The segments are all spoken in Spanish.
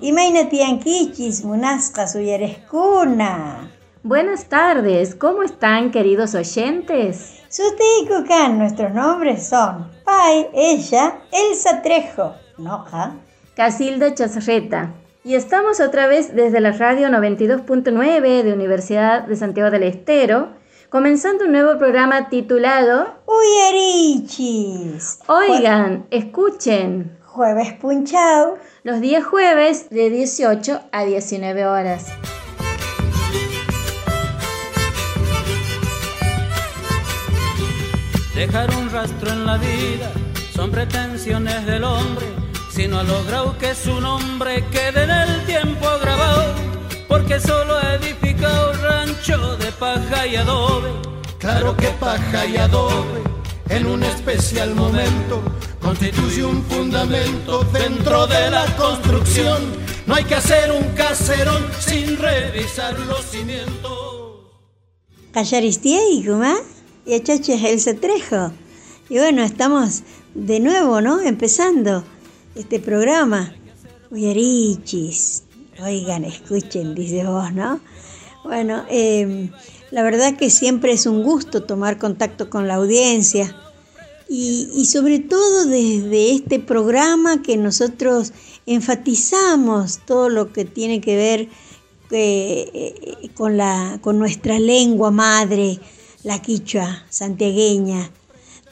Imaynatiyankichis munasqa suyareskuna. Buenas tardes, ¿cómo están queridos oyentes? Sutiku kan, nuestros nombres son Pai, ella, Elsa Trejo, Noja, Casilda Chazarreta. Y estamos otra vez desde la radio 92.9 de Universidad de Santiago del Estero, comenzando un nuevo programa titulado Uyarichis. Oigan, escuchen. Jueves Punchao. Los días jueves de 18 a 19 horas. Dejar un rastro en la vida son pretensiones del hombre, si no ha logrado que su nombre quede en el tiempo grabado, porque solo ha edificado rancho de paja y adobe. Claro que paja y adobe, en un especial momento, constituye un fundamento dentro de la construcción. No hay que hacer un caserón sin revisar los cimientos. Y Guma y Achache Elsa Trejo. Y bueno, estamos de nuevo, ¿no? Empezando este programa. Uyarichis. Oigan, escuchen, dice vos, ¿no? Bueno, eh, la verdad que siempre es un gusto tomar contacto con la audiencia y, sobre todo desde este programa que nosotros enfatizamos todo lo que tiene que ver eh, con, la, con nuestra lengua madre, la quichua santiagueña,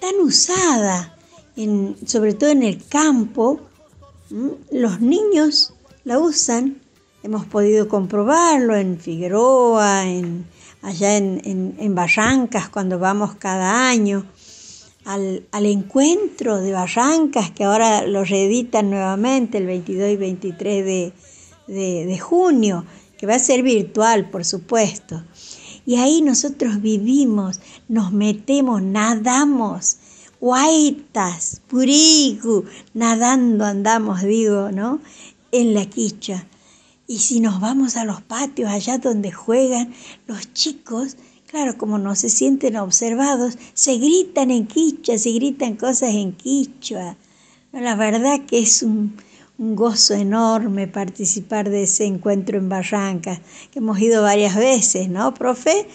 tan usada, en, sobre todo en el campo, los niños la usan, hemos podido comprobarlo en Figueroa, en, allá en, en Barrancas, cuando vamos cada año. Al, al, encuentro de Barrancas, que ahora lo reeditan nuevamente el 22 y 23 de, de, de junio, que va a ser virtual, por supuesto. Y ahí nosotros vivimos, nos metemos, nadamos, guaitas, purigu, nadando andamos, digo, ¿no? En la quicha. Y si nos vamos a los patios, allá donde juegan los chicos, claro, como no se sienten observados, se gritan en quicha, se gritan cosas en quichua. La verdad que es un, un gozo enorme participar de ese encuentro en Barranca, que hemos ido varias veces, ¿no, profe?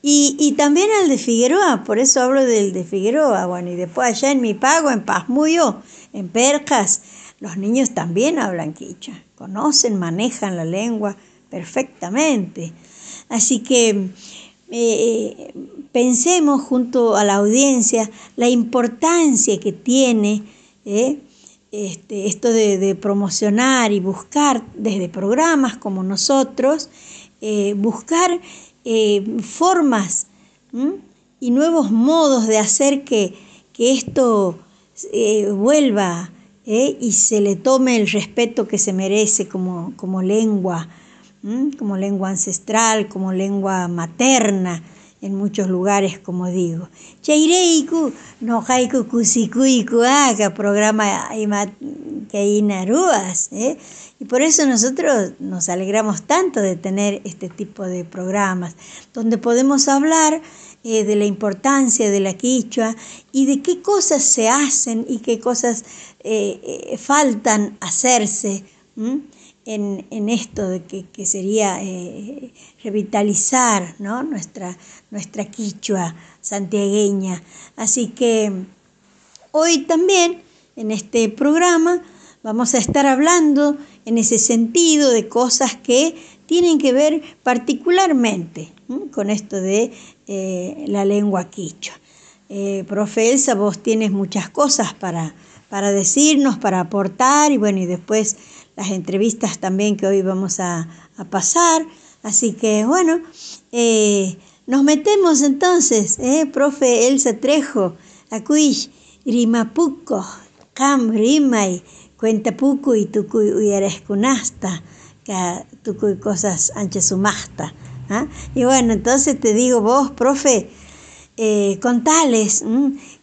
Y, y, también al de Figueroa, por eso hablo del de Figueroa, bueno, y después allá en mi pago, en Pazmuyo, en Percas, los niños también hablan quicha, conocen, manejan la lengua perfectamente. Así que eh, pensemos junto a la audiencia la importancia que tiene eh, este, esto de, de, promocionar y buscar desde programas como nosotros, eh, buscar formas y nuevos modos de hacer que, que esto vuelva y se le tome el respeto que se merece como, como lengua, como lengua ancestral, como lengua materna en muchos lugares, como digo. Chaireiku, no haiku kusikuiku aga, programa ¿eh? Y por eso nosotros nos alegramos tanto de tener este tipo de programas, donde podemos hablar eh, de la importancia de la quichua y de qué cosas se hacen y qué cosas eh, faltan hacerse. En, en esto de que, que sería eh, revitalizar ¿no? nuestra, nuestra quichua santiagueña. Así que hoy también en este programa vamos a estar hablando en ese sentido de cosas que tienen que ver particularmente con esto de eh, la lengua quichua. Eh, profe Elsa, vos tienes muchas cosas para, para decirnos, para aportar y bueno, y después las entrevistas también que hoy vamos a, a pasar. Así que bueno, eh, nos metemos entonces, eh, profe Elsa Trejo, Acuish, Rimapuco, Cam Rimay, Cuentapuco y Tucuy Uyarescunasta, Tucuy cosas anchesumasta. ¿ah? Y bueno, entonces te digo vos, profe, eh, contales,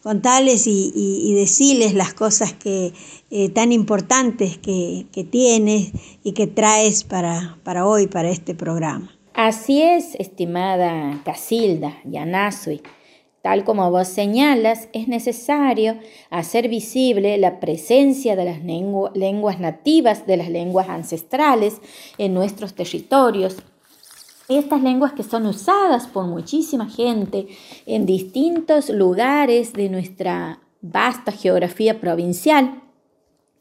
contales y, y, y, decirles las cosas que eh, tan importantes que, que, tienes y que traes para, para hoy, para este programa. Así es, estimada Casilda Yanazui. Tal como vos señalas, es necesario hacer visible la presencia de las lenguas nativas, de las lenguas ancestrales en nuestros territorios. Estas lenguas que son usadas por muchísima gente en distintos lugares de nuestra vasta geografía provincial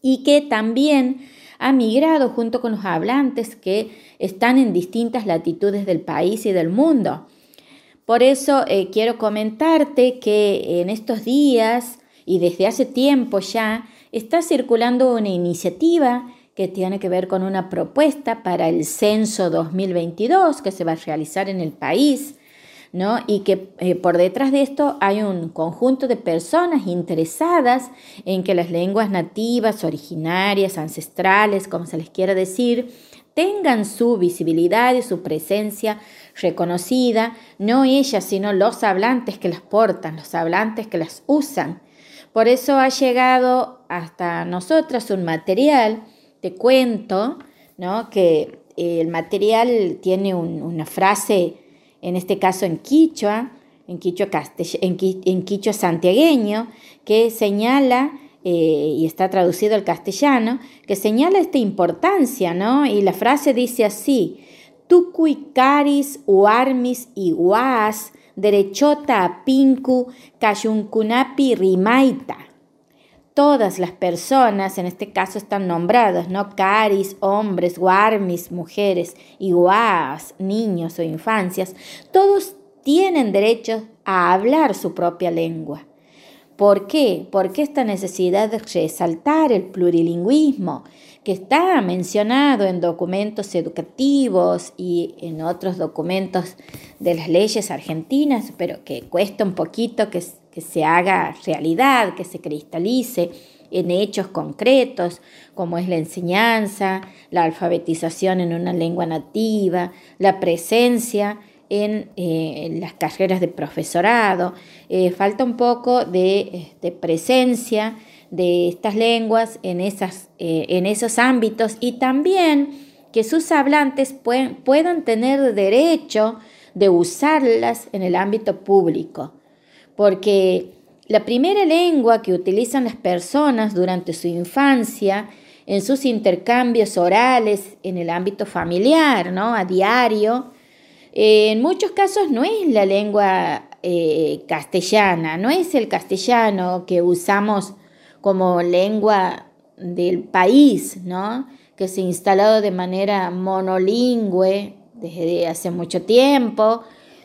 y que también ha migrado junto con los hablantes que están en distintas latitudes del país y del mundo. Por eso eh, quiero comentarte que en estos días y desde hace tiempo ya está circulando una iniciativa que tiene que ver con una propuesta para el censo 2022 que se va a realizar en el país, ¿no? Y que eh, por detrás de esto hay un conjunto de personas interesadas en que las lenguas nativas, originarias, ancestrales, como se les quiera decir, tengan su visibilidad y su presencia reconocida, no ellas, sino los hablantes que las portan, los hablantes que las usan. Por eso ha llegado hasta nosotras un material, te cuento, ¿no? que el material tiene una frase, en este caso en quichua, en quichua, en, quichua santiagueño, que señala eh, y está traducido al castellano, que señala esta importancia, ¿no? Y la frase dice así, Tucuicaris uarmis iguas, derechota pinku, kayunkunapi rimaita. Todas las personas, en este caso están nombradas, ¿no? Caris, hombres, guarmis, mujeres, iguas, niños o infancias, todos tienen derecho a hablar su propia lengua. ¿Por qué? Porque esta necesidad de resaltar el plurilingüismo que está mencionado en documentos educativos y en otros documentos de las leyes argentinas, pero que cuesta un poquito que, que se haga realidad, que se cristalice en hechos concretos, como es la enseñanza, la alfabetización en una lengua nativa, la presencia en, eh, las carreras de profesorado. Eh, falta un poco de, presencia de estas lenguas eh, en esos ámbitos y también que sus hablantes puedan tener derecho de usarlas en el ámbito público. Porque la primera lengua que utilizan las personas durante su infancia en sus intercambios orales en el ámbito familiar, ¿no? A diario, eh, en muchos casos no es la lengua eh, castellana, no es el castellano que usamos como lengua del país, ¿no? que se ha instalado de manera monolingüe desde hace mucho tiempo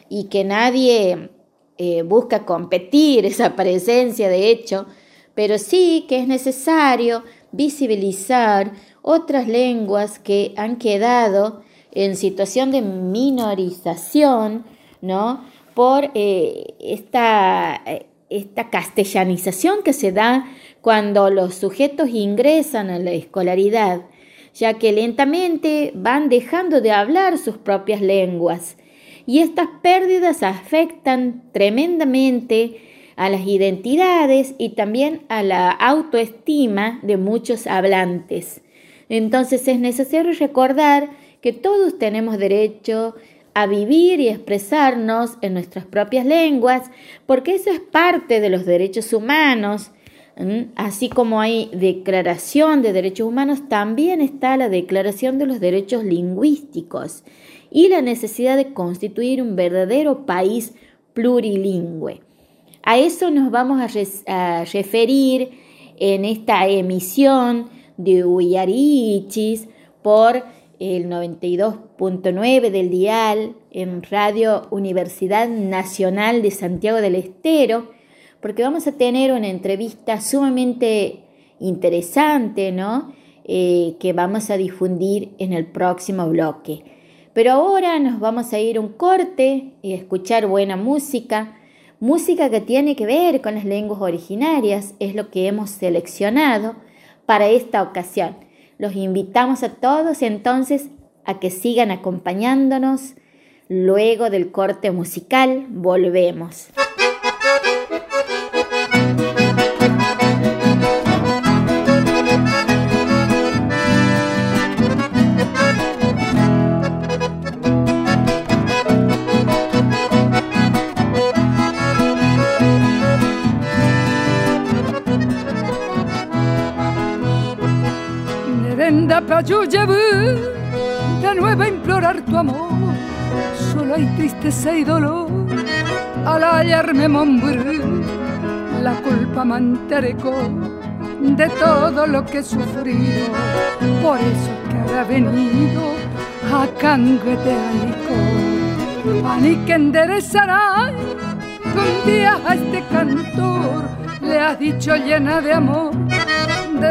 y que nadie eh, busca competir esa presencia, de hecho, pero sí que es necesario visibilizar otras lenguas que han quedado en situación de minorización, ¿no? Por eh, esta, esta castellanización que se da cuando los sujetos ingresan a la escolaridad, ya que lentamente van dejando de hablar sus propias lenguas. Y estas pérdidas afectan tremendamente a las identidades y también a la autoestima de muchos hablantes. Entonces es necesario recordar que todos tenemos derecho a vivir y expresarnos en nuestras propias lenguas, porque eso es parte de los derechos humanos. Así como hay declaración de derechos humanos, también está la declaración de los derechos lingüísticos y la necesidad de constituir un verdadero país plurilingüe. A eso nos vamos a, referir en esta emisión de Uyarichis por el 92.9 del dial en Radio Universidad Nacional de Santiago del Estero, porque vamos a tener una entrevista sumamente interesante, ¿no? Eh, que vamos a difundir en el próximo bloque. Pero ahora nos vamos a ir un corte y escuchar buena música, música que tiene que ver con las lenguas originarias, es lo que hemos seleccionado para esta ocasión. Los invitamos a todos entonces a que sigan acompañándonos. Luego del corte musical volvemos. Prenda pa' yo de nuevo a implorar tu amor. Solo hay tristeza y dolor al hallarme morir. La culpa manterecó de todo lo que he sufrido. Por eso que ha venido a cangueteaico. Ani que enderezará un día a este cantor le has dicho llena de amor de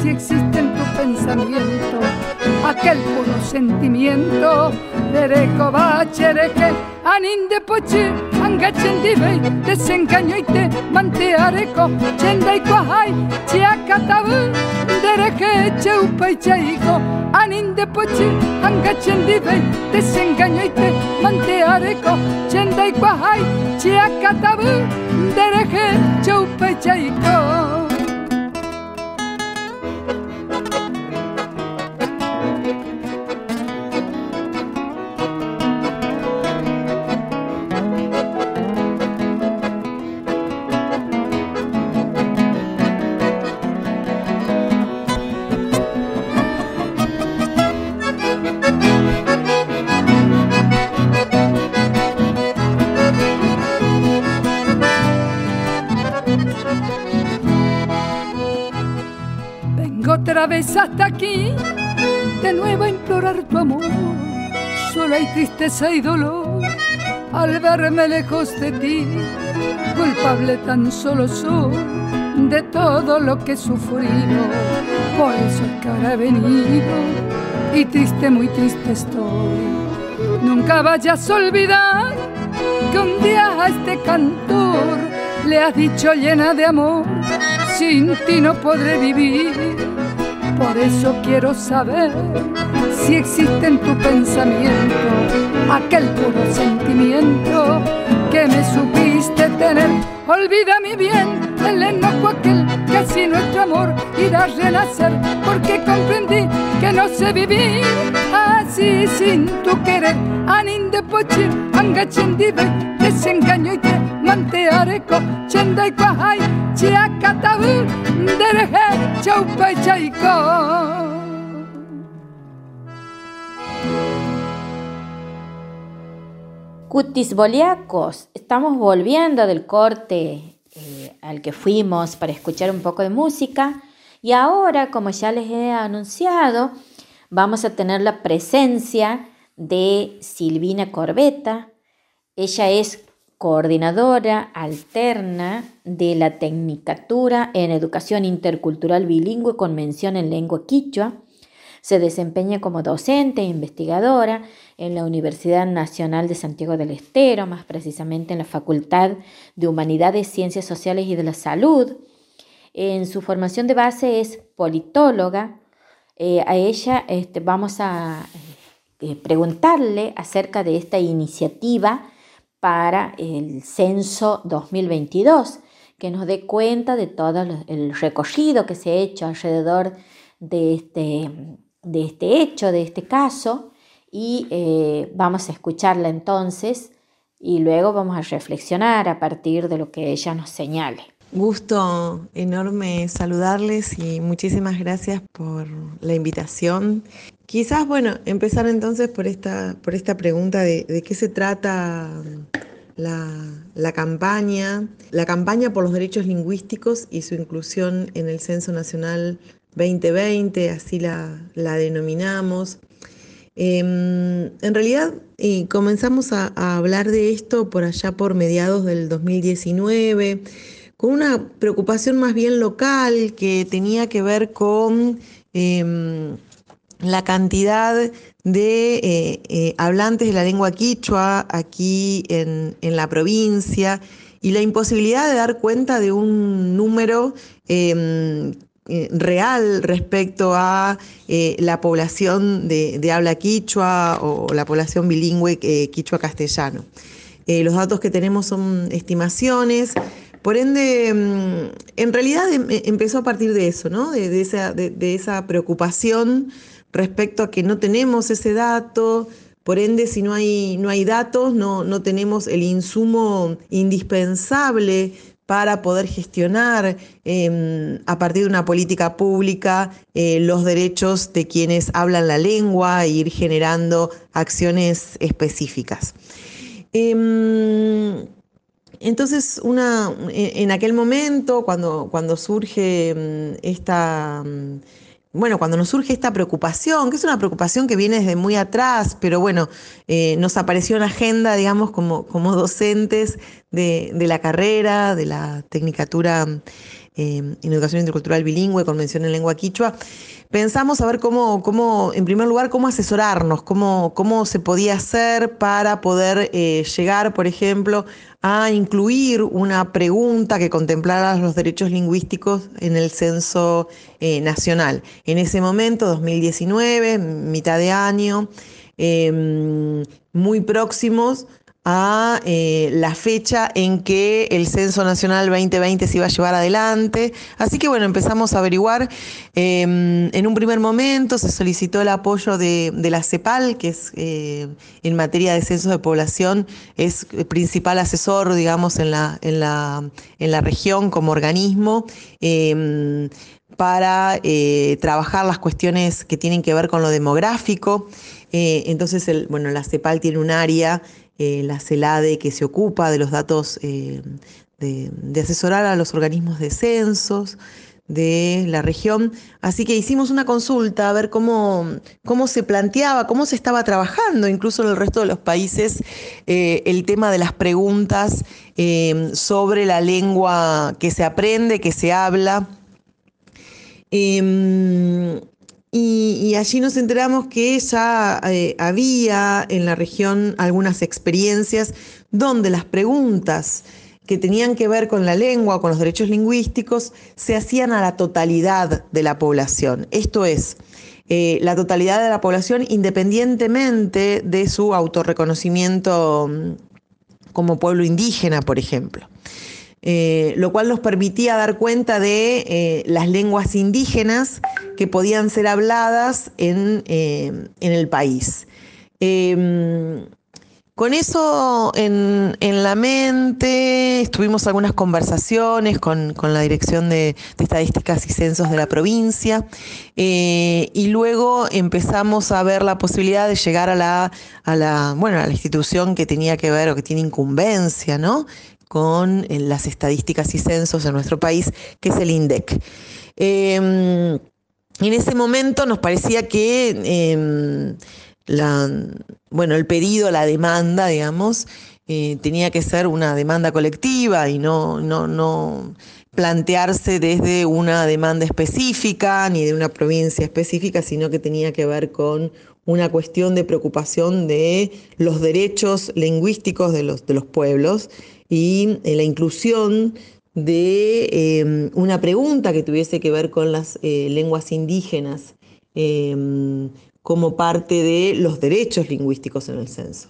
si existe en tu pensamiento aquel puro sentimiento. Dereko bachereke aninde pochi angachendibei desengañoite manteareko chendaiko hai zerek etxe upaitxe iko Anin depotxe hangatzen dibei manteareko Txendaikoa hai txeak atabu Dereke etxe upaitxe iko hasta aquí, de nuevo a implorar tu amor. Solo hay tristeza y dolor al verme lejos de ti. Culpable tan solo soy de todo lo que he sufrido. Por eso es que ahora he venido y triste, muy triste estoy. Nunca vayas a olvidar que un día a este cantor le has dicho llena de amor, sin ti no podré vivir por eso quiero saber si existe en tu pensamiento aquel puro sentimiento que me supiste tener. Olvida mi bien el enojo aquel que así nuestro amor irá a renacer, porque comprendí que no sé vivir así sin tu querer. Anin de pochi, angachendive, desengaño y te Cutis boliacos, estamos volviendo del corte eh, al que fuimos para escuchar un poco de música y ahora, como ya les he anunciado, vamos a tener la presencia de Silvina Corbeta. Ella es coordinadora alterna de la Tecnicatura en Educación Intercultural Bilingüe con mención en lengua quichua. Se desempeña como docente e investigadora en la Universidad Nacional de Santiago del Estero, más precisamente en la Facultad de Humanidades, Ciencias Sociales y de la Salud. En su formación de base es politóloga. Eh, a ella este, vamos a eh, preguntarle acerca de esta iniciativa para el censo 2022, que nos dé cuenta de todo el recorrido que se ha hecho alrededor de este, este hecho, de este caso, y eh, vamos a escucharla entonces y luego vamos a reflexionar a partir de lo que ella nos señale. Gusto enorme saludarles y muchísimas gracias por la invitación. Quizás, bueno, empezar entonces por esta, por esta pregunta de, qué se trata la, la, campaña, la campaña por los derechos lingüísticos y su inclusión en el Censo Nacional 2020, así la, la denominamos. Em, en realidad comenzamos a, hablar de esto por allá por mediados del 2019, con una preocupación más bien local que tenía que ver con em, la cantidad de eh, eh, hablantes de la lengua quichua aquí en, la provincia y la imposibilidad de dar cuenta de un número em, eh, real respecto a la población de, habla quichua o la población bilingüe quichua-castellano. los datos que tenemos son estimaciones, por ende, mm, en realidad em, empezó a partir de eso, ¿no? de, esa, de esa preocupación respecto a que no tenemos ese dato, por ende, si no hay, no hay datos, no, no tenemos el insumo indispensable para poder gestionar em, a partir de una política pública eh, los derechos de quienes hablan la lengua e ir generando acciones específicas. Em, entonces, una, en aquel momento, cuando, cuando surge em, esta bueno, cuando nos surge esta preocupación, que es una preocupación que viene desde muy atrás, pero bueno, eh, nos apareció en agenda, digamos, como, como docentes de, la carrera, de la Tecnicatura eh, en Educación Intercultural Bilingüe, Convención en Lengua Quichua, pensamos a ver cómo, cómo en primer lugar, cómo asesorarnos, cómo, cómo se podía hacer para poder eh, llegar, por ejemplo, a incluir una pregunta que contemplara los derechos lingüísticos en el censo eh, nacional. En ese momento, 2019, mitad de año, em, muy próximos a eh, la fecha en que el Censo Nacional 2020 se iba a llevar adelante. Así que bueno, empezamos a averiguar. Em, en un primer momento se solicitó el apoyo de, la CEPAL, que es eh, en materia de censo de población, es el principal asesor, digamos, en la, en la, en la región como organismo em, para eh, trabajar las cuestiones que tienen que ver con lo demográfico. entonces, el, bueno, la CEPAL tiene un área eh, la CELADE que se ocupa de los datos, eh, de, asesorar a los organismos de censos de la región. Así que hicimos una consulta a ver cómo, cómo se planteaba, cómo se estaba trabajando, incluso en el resto de los países, eh, el tema de las preguntas sobre la lengua que se aprende, que se habla. Em, y, allí nos enteramos que ya eh, había en la región algunas experiencias donde las preguntas que tenían que ver con la lengua, con los derechos lingüísticos, se hacían a la totalidad de la población. Esto es, eh, la totalidad de la población independientemente de su autorreconocimiento mm, como pueblo indígena, por ejemplo. Eh, lo cual nos permitía dar cuenta de eh, las lenguas indígenas que podían ser habladas en, eh, el país. Em, con eso en, la mente, estuvimos algunas conversaciones con, la Dirección de, Estadísticas y Censos de la provincia y luego empezamos a ver la posibilidad de llegar a la, a la, bueno, a la institución que tenía que ver o que tiene incumbencia, ¿no? Con eh, las estadísticas y censos de nuestro país, que es el INDEC. Em, en ese momento nos parecía que em, bueno, el pedido, la demanda, digamos, eh, tenía que ser una demanda colectiva y no, no, no plantearse desde una demanda específica ni de una provincia específica, sino que tenía que ver con una cuestión de preocupación de los derechos lingüísticos de los, de los pueblos y eh, la inclusión de eh, una pregunta que tuviese que ver con las eh, lenguas indígenas como parte de los derechos lingüísticos en el censo.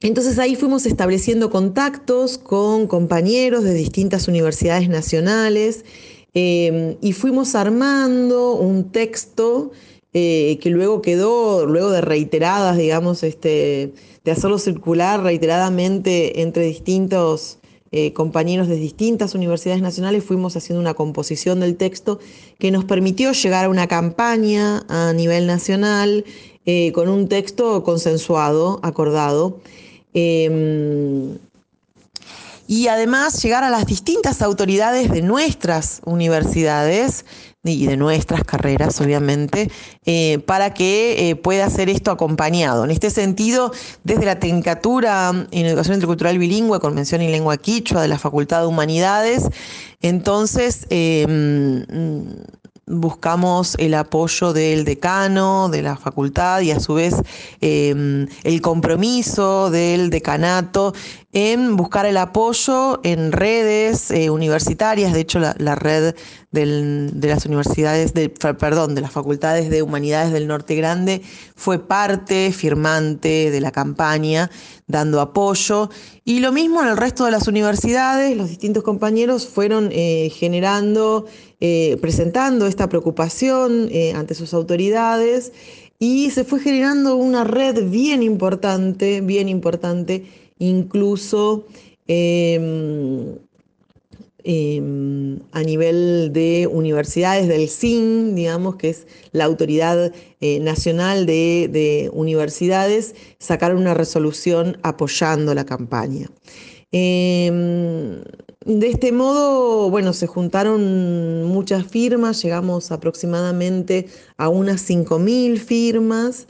Entonces ahí fuimos estableciendo contactos con compañeros de distintas universidades nacionales y fuimos armando un texto que luego quedó, luego de reiteradas, digamos, este, de hacerlo circular reiteradamente entre distintos eh, compañeros de distintas universidades nacionales, fuimos haciendo una composición del texto que nos permitió llegar a una campaña a nivel nacional eh, con un texto consensuado, acordado. Em, y además llegar a las distintas autoridades de nuestras universidades y de nuestras carreras, obviamente, eh, para que eh, pueda ser esto acompañado. En este sentido, desde la Tecnicatura en Educación Intercultural Bilingüe, Convención en Lengua Quichua de la Facultad de Humanidades, entonces em, buscamos el apoyo del decano, de la facultad y a su vez el compromiso del decanato en buscar el apoyo en redes eh, universitarias. De hecho, la, red de las universidades, de, perdón, de las facultades de humanidades del Norte Grande fue parte firmante de la campaña, dando apoyo. Y lo mismo en el resto de las universidades, los distintos compañeros fueron eh, generando, eh, presentando esta preocupación ante sus autoridades y se fue generando una red bien importante, bien importante incluso Em, em, a nivel de universidades del CIN, digamos, que es la autoridad eh, nacional de, universidades, sacaron una resolución apoyando la campaña. Em, de este modo, bueno, se juntaron muchas firmas, llegamos aproximadamente a unas 5.000 firmas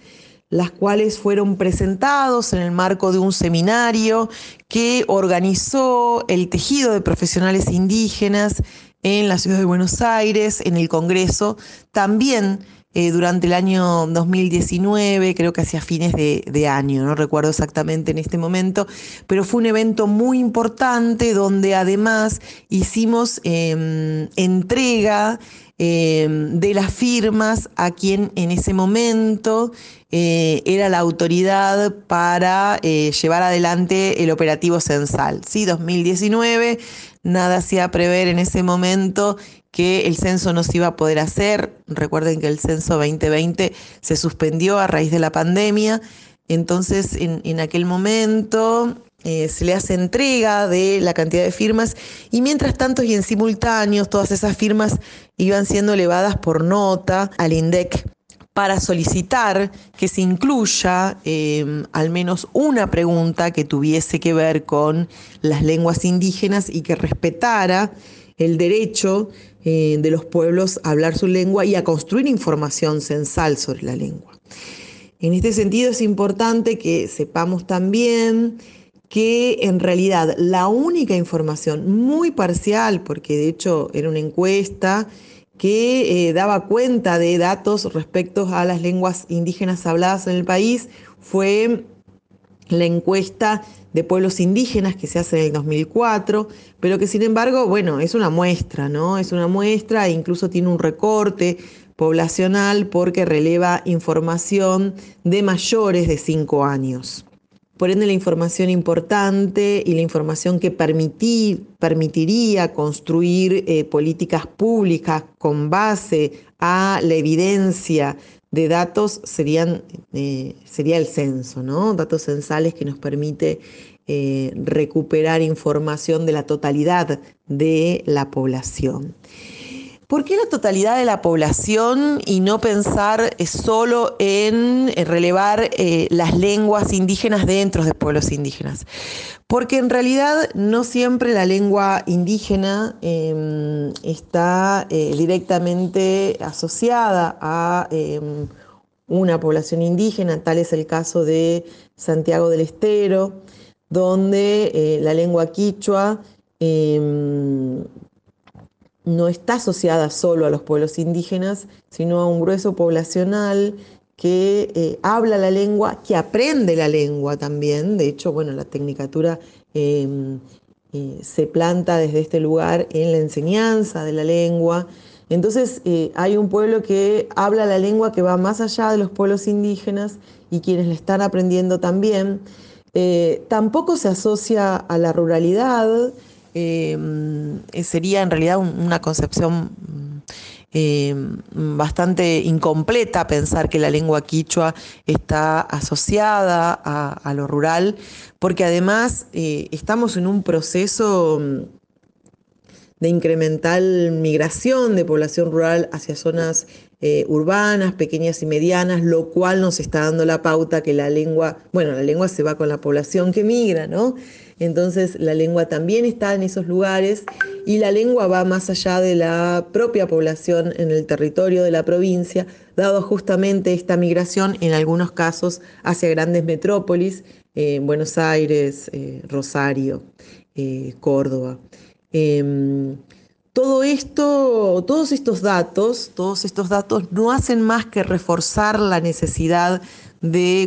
las cuales fueron presentados en el marco de un seminario que organizó el tejido de profesionales indígenas en la ciudad de Buenos Aires, en el Congreso, también eh, durante el año 2019, creo que hacia fines de, año, no recuerdo exactamente en este momento, pero fue un evento muy importante donde además hicimos em, entrega em, de las firmas a quien en ese momento eh, era la autoridad para eh, llevar adelante el operativo censal. Sí, 2019, nada hacía prever en ese momento que el censo no se iba a poder hacer. Recuerden que el censo 2020 se suspendió a raíz de la pandemia. Entonces, en, aquel momento eh, se le hace entrega de la cantidad de firmas y mientras tanto y en simultáneos todas esas firmas iban siendo elevadas por nota al INDEC para solicitar que se incluya em, al menos una pregunta que tuviese que ver con las lenguas indígenas y que respetara el derecho eh, de los pueblos a hablar su lengua y a construir información censal sobre la lengua. En este sentido es importante que sepamos también que en realidad la única información muy parcial, porque de hecho era una encuesta, que eh, daba cuenta de datos respecto a las lenguas indígenas habladas en el país fue la encuesta de pueblos indígenas que se hace en el 2004, pero que sin embargo, bueno, es una muestra, ¿no? Es una muestra e incluso tiene un recorte poblacional porque releva información de mayores de 5 años. Por ende, la información importante y la información que permitiría construir eh, políticas públicas con base a la evidencia de datos serían, eh, sería el censo, ¿no? Datos censales que nos permite eh, recuperar información de la totalidad de la población. ¿Por qué la totalidad de la población y no pensar eh, solo en eh, relevar eh, las lenguas indígenas dentro de pueblos indígenas? Porque en realidad no siempre la lengua indígena em, está directamente asociada a em, una población indígena, tal es el caso de Santiago del Estero, donde la lengua quichua em, no está asociada solo a los pueblos indígenas, sino a un grueso poblacional que eh, habla la lengua, que aprende la lengua también. De hecho, bueno, la tecnicatura em, eh, se planta desde este lugar en la enseñanza de la lengua. Entonces, eh, hay un pueblo que habla la lengua que va más allá de los pueblos indígenas y quienes la están aprendiendo también. tampoco se asocia a la ruralidad, eh, sería en realidad una concepción em, bastante incompleta pensar que la lengua quichua está asociada a, lo rural, porque además eh, estamos en un proceso de incremental migración de población rural hacia zonas eh, urbanas, pequeñas y medianas, lo cual nos está dando la pauta que la lengua, bueno, la lengua se va con la población que migra, ¿no? Entonces la lengua también está en esos lugares y la lengua va más allá de la propia población en el territorio de la provincia, dado justamente esta migración en algunos casos hacia grandes metrópolis, eh, Buenos Aires, eh, Rosario, eh, Córdoba. Em, todo esto, todos estos datos, todos estos datos no hacen más que reforzar la necesidad de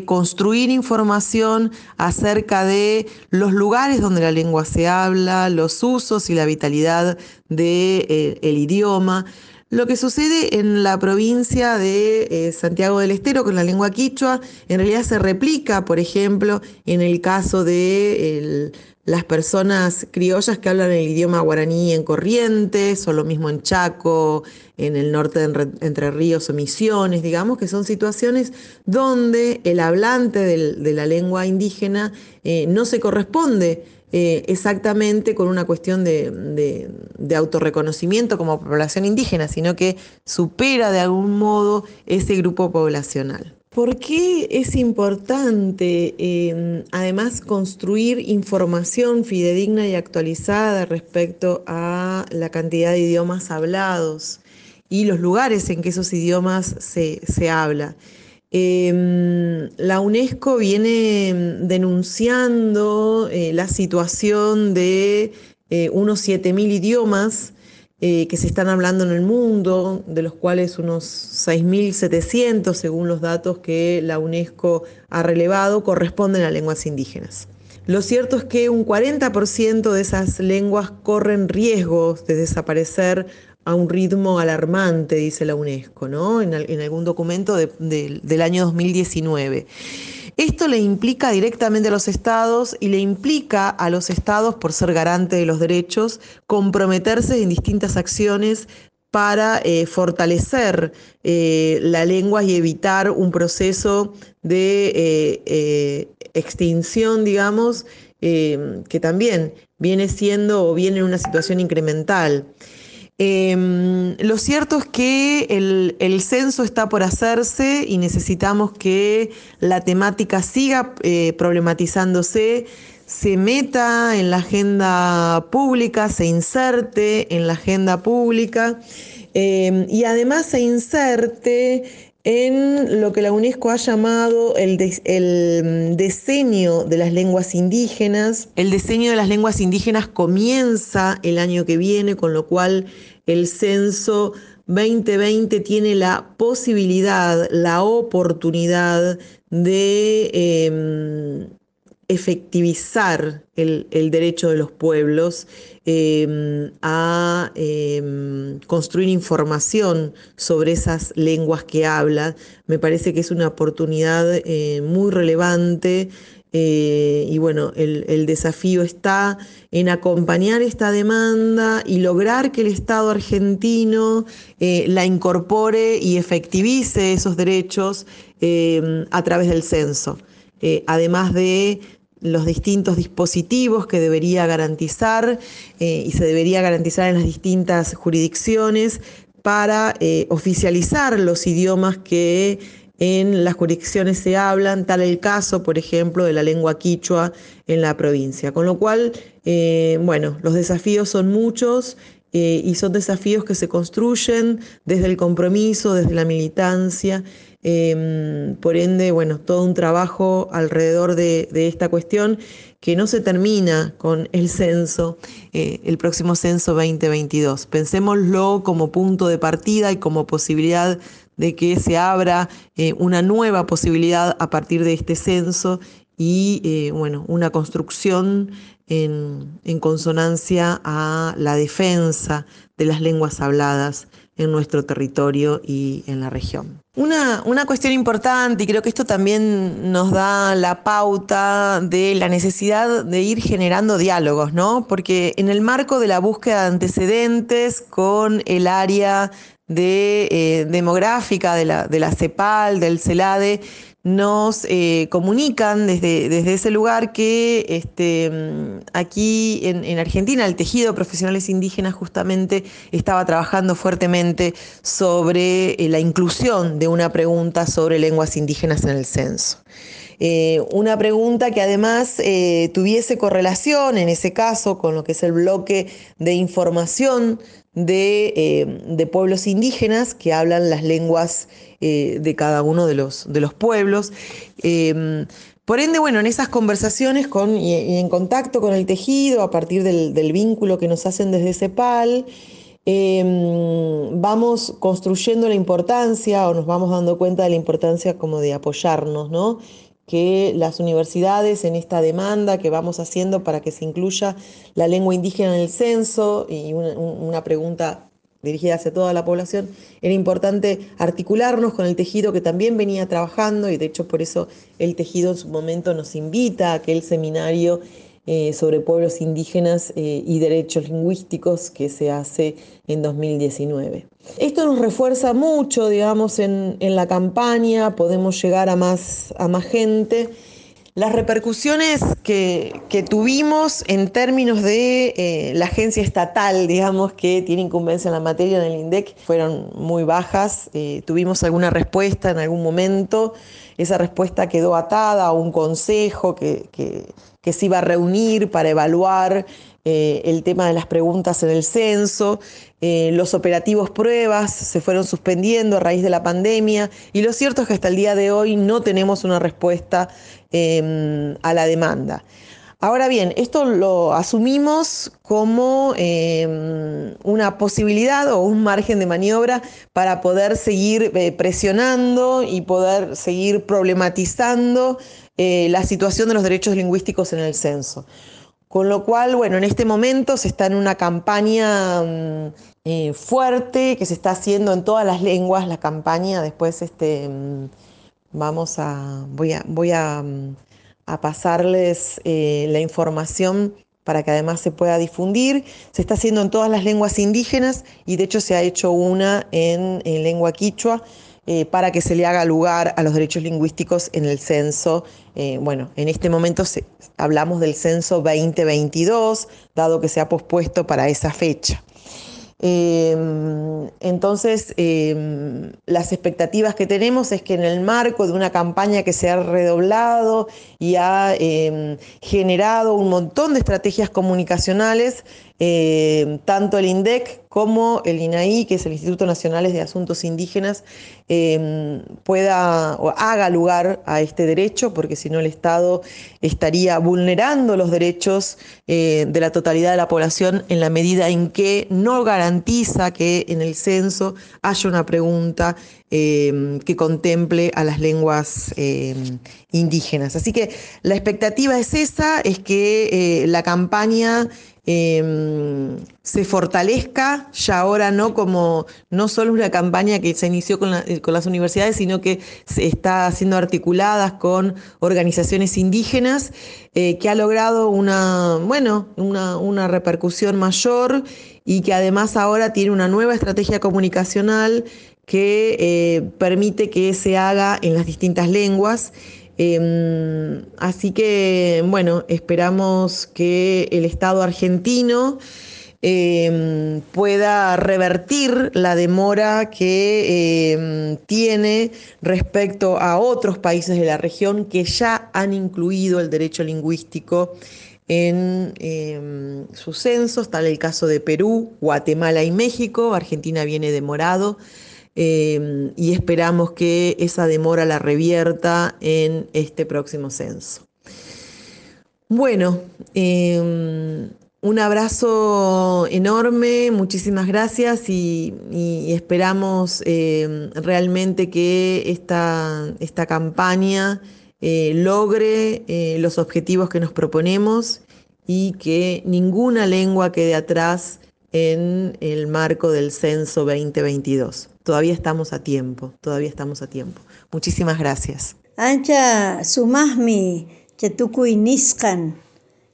construir información acerca de los lugares donde la lengua se habla, los usos y la vitalidad del de, eh, idioma. Lo que sucede en la provincia de eh, Santiago del Estero con la lengua quichua en realidad se replica, por ejemplo, en el caso de las personas criollas que hablan el idioma guaraní en Corrientes, o lo mismo en Chaco, en el norte de Entre Ríos o Misiones, digamos que son situaciones donde el hablante de la lengua indígena eh, no se corresponde eh, exactamente con una cuestión de, de, autorreconocimiento como población indígena, sino que supera de algún modo ese grupo poblacional. ¿Por qué es importante, em, además, construir información fidedigna y actualizada respecto a la cantidad de idiomas hablados y los lugares en que esos idiomas se, se habla? Em, la UNESCO viene denunciando eh, la situación de eh, unos 7.000 idiomas eh, que se están hablando en el mundo, de los cuales unos 6.700, según los datos que la UNESCO ha relevado, corresponden a lenguas indígenas. Lo cierto es que un 40% de esas lenguas corren riesgos de desaparecer a un ritmo alarmante, dice la UNESCO, ¿no? en, algún documento del año 2019. Esto le implica directamente a los estados y le implica a los estados, por ser garante de los derechos, comprometerse en distintas acciones para eh, fortalecer eh, la lengua y evitar un proceso de eh, extinción, digamos, que también viene siendo o viene en una situación incremental. Em, lo cierto es que el, censo está por hacerse y necesitamos que la temática siga eh, problematizándose, se meta en la agenda pública, se inserte en la agenda pública em, y además se inserte en lo que la UNESCO ha llamado el, el, diseño de las lenguas indígenas. El diseño de las lenguas indígenas comienza el año que viene, con lo cual el censo 2020 tiene la posibilidad, la oportunidad de em, efectivizar el, derecho de los pueblos em, a em, construir información sobre esas lenguas que hablan. Me parece que es una oportunidad eh, muy relevante eh, y bueno, el, desafío está en acompañar esta demanda y lograr que el Estado argentino eh, la incorpore y efectivice esos derechos a través del censo. además de los distintos dispositivos que debería garantizar eh, y se debería garantizar en las distintas jurisdicciones para eh, oficializar los idiomas que en las jurisdicciones se hablan, tal el caso, por ejemplo, de la lengua quichua en la provincia. Con lo cual, eh, bueno, los desafíos son muchos y son desafíos que se construyen desde el compromiso, desde la militancia Em, por ende, bueno, todo un trabajo alrededor de, esta cuestión que no se termina con el censo, eh, el próximo censo 2022. Pensémoslo como punto de partida y como posibilidad de que se abra eh, una nueva posibilidad a partir de este censo y eh, bueno, una construcción en, consonancia a la defensa de las lenguas habladas en nuestro territorio y en la región. Una, una, cuestión importante, y creo que esto también nos da la pauta de la necesidad de ir generando diálogos, ¿no? Porque en el marco de la búsqueda de antecedentes con el área de, eh, demográfica de la, de la CEPAL, del CELADE, nos eh, comunican desde, desde, ese lugar que este, mm, aquí en, Argentina el tejido de profesionales indígenas justamente estaba trabajando fuertemente sobre eh, la inclusión de una pregunta sobre lenguas indígenas en el censo. Eh, una pregunta que además tuviese correlación en ese caso con lo que es el bloque de información de, de pueblos indígenas que hablan las lenguas eh, de cada uno de los, de los pueblos. Em, por ende, bueno, en esas conversaciones con, y, en contacto con el tejido, a partir del, vínculo que nos hacen desde CEPAL, em, vamos construyendo la importancia o nos vamos dando cuenta de la importancia como de apoyarnos, ¿no? Que las universidades en esta demanda que vamos haciendo para que se incluya la lengua indígena en el censo y una pregunta dirigida hacia toda la población, era importante articularnos con el tejido que también venía trabajando y de hecho por eso el tejido en su momento nos invita a aquel seminario eh, sobre pueblos indígenas eh, y derechos lingüísticos que se hace en 2019. Esto nos refuerza mucho, digamos, en, la campaña, podemos llegar a más, a más gente. las repercusiones que, tuvimos en términos de eh, la agencia estatal, digamos, que tiene incumbencia en la materia en el INDEC, fueron muy bajas. Tuvimos alguna respuesta en algún momento. Esa respuesta quedó atada a un consejo que, que se iba a reunir para evaluar eh, el tema de las preguntas en el censo, eh, los operativos pruebas se fueron suspendiendo a raíz de la pandemia y lo cierto es que hasta el día de hoy no tenemos una respuesta em, a la demanda. Ahora bien, esto lo asumimos como em, una posibilidad o un margen de maniobra para poder seguir eh, presionando y poder seguir problematizando la situación de los derechos lingüísticos en el censo. Con lo cual, bueno, en este momento se está en una campaña mm, eh, fuerte que se está haciendo en todas las lenguas, la campaña, después este, mm, vamos a, voy a, voy a, mm, pasarles eh, la información para que además se pueda difundir. Se está haciendo en todas las lenguas indígenas y de hecho se ha hecho una en lengua quichua eh, para que se le haga lugar a los derechos lingüísticos en el censo. Eh, bueno, en este momento hablamos del censo 2022, dado que se ha pospuesto para esa fecha. Em, entonces, em, las expectativas que tenemos es que en el marco de una campaña que se ha redoblado y ha em, generado un montón de estrategias comunicacionales, tanto el INDEC como el INAI, que es el Instituto Nacional de Asuntos Indígenas, em, pueda o haga lugar a este derecho, porque si no el Estado estaría vulnerando los derechos eh, de la totalidad de la población en la medida en que no garantiza que en el censo haya una pregunta em, que contemple a las lenguas em, indígenas. Así que la expectativa es esa, es que eh, la campaña Em, se fortalezca ya ahora no como no solo una campaña que se inició con, las universidades, sino que se está siendo articuladas con organizaciones indígenas, eh, que ha logrado una, bueno, una, repercusión mayor y que además ahora tiene una nueva estrategia comunicacional que eh, permite que se haga en las distintas lenguas Em, así que, bueno, esperamos que el Estado argentino em, pueda revertir la demora que em, tiene respecto a otros países de la región que ya han incluido el derecho lingüístico en sus censos, tal el caso de Perú, Guatemala y México. Argentina viene demorado. Em, y esperamos que esa demora la revierta en este próximo censo. Bueno, em, un abrazo enorme, muchísimas gracias y, esperamos em, realmente que esta, esta campaña eh, logre eh, los objetivos que nos proponemos y que ninguna lengua quede atrás en el marco del censo 2022 todavía estamos a tiempo, todavía estamos a tiempo. Muchísimas gracias. Ancha sumahmi chetukuy niskan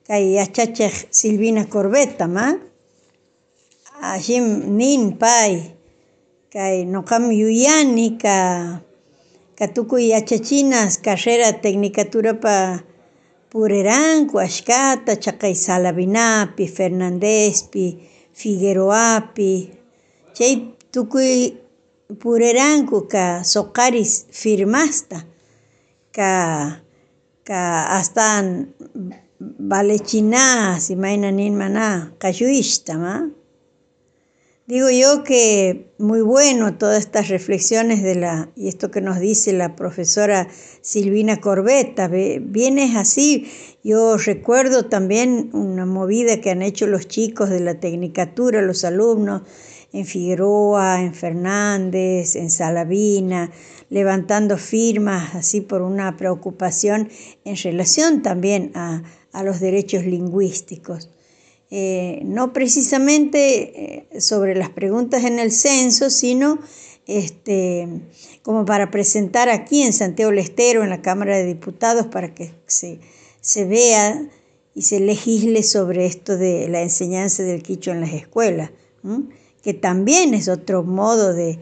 kay yachachej Silvina Corbeta ma ashim nin pay kay noqam yuyani ka katukuy yachachinas carrera tecnicaturapa pureranku ashkata chaqay Salavinapi, Fernandespi, Figueroapi chay tukuy pureranku ka soqaris firmasta ka ka astan si maina mana ma Digo yo que muy bueno todas estas reflexiones de la, y esto que nos dice la profesora Silvina Corbetta, viene así. Yo recuerdo también una movida que han hecho los chicos de la tecnicatura, los alumnos, en Figueroa, en Fernández, en Salavina, levantando firmas así por una preocupación en relación también a, los derechos lingüísticos. Eh, no precisamente eh, sobre las preguntas en el censo, sino este, como para presentar aquí en Santiago Lestero, en la Cámara de Diputados, para que se, vea y se legisle sobre esto de la enseñanza del quicho en las escuelas que también es otro modo de,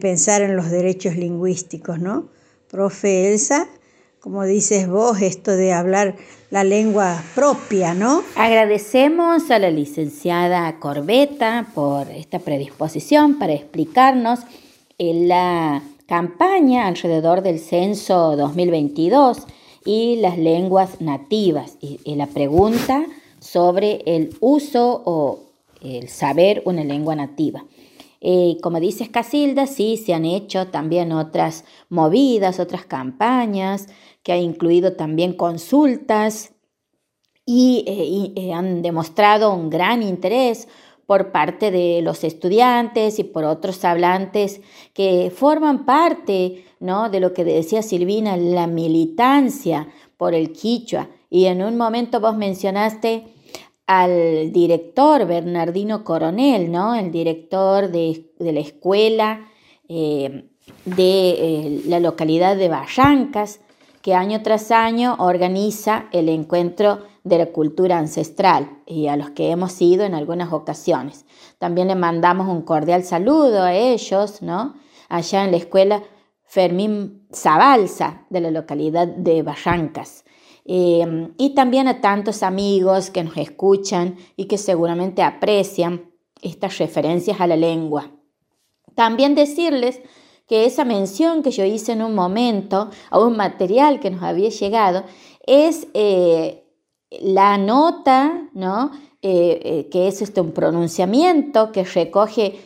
pensar en los derechos lingüísticos, ¿no? Profe Elsa, como dices vos, esto de hablar la lengua propia, ¿no? Agradecemos a la licenciada Corbeta por esta predisposición para explicarnos la campaña alrededor del censo 2022 y las lenguas nativas y, la pregunta sobre el uso o el saber una lengua nativa. Eh, como dices Casilda, sí, se han hecho también otras movidas, otras campañas, que ha incluido también consultas y, eh, eh, han demostrado un gran interés por parte de los estudiantes y por otros hablantes que forman parte ¿no? de lo que decía Silvina, la militancia por el quichua. Y en un momento vos mencionaste al director Bernardino Coronel, ¿no? el director de, la escuela eh, de eh, la localidad de Barrancas, que año tras año organiza el encuentro de la cultura ancestral y a los que hemos ido en algunas ocasiones. También le mandamos un cordial saludo a ellos, ¿no? Allá en la escuela Fermín Zabalza de la localidad de Barrancas. Eh, y también a tantos amigos que nos escuchan y que seguramente aprecian estas referencias a la lengua. También decirles que esa mención que yo hice en un momento a un material que nos había llegado es eh, la nota, ¿no? Eh, eh, que es este, un pronunciamiento que recoge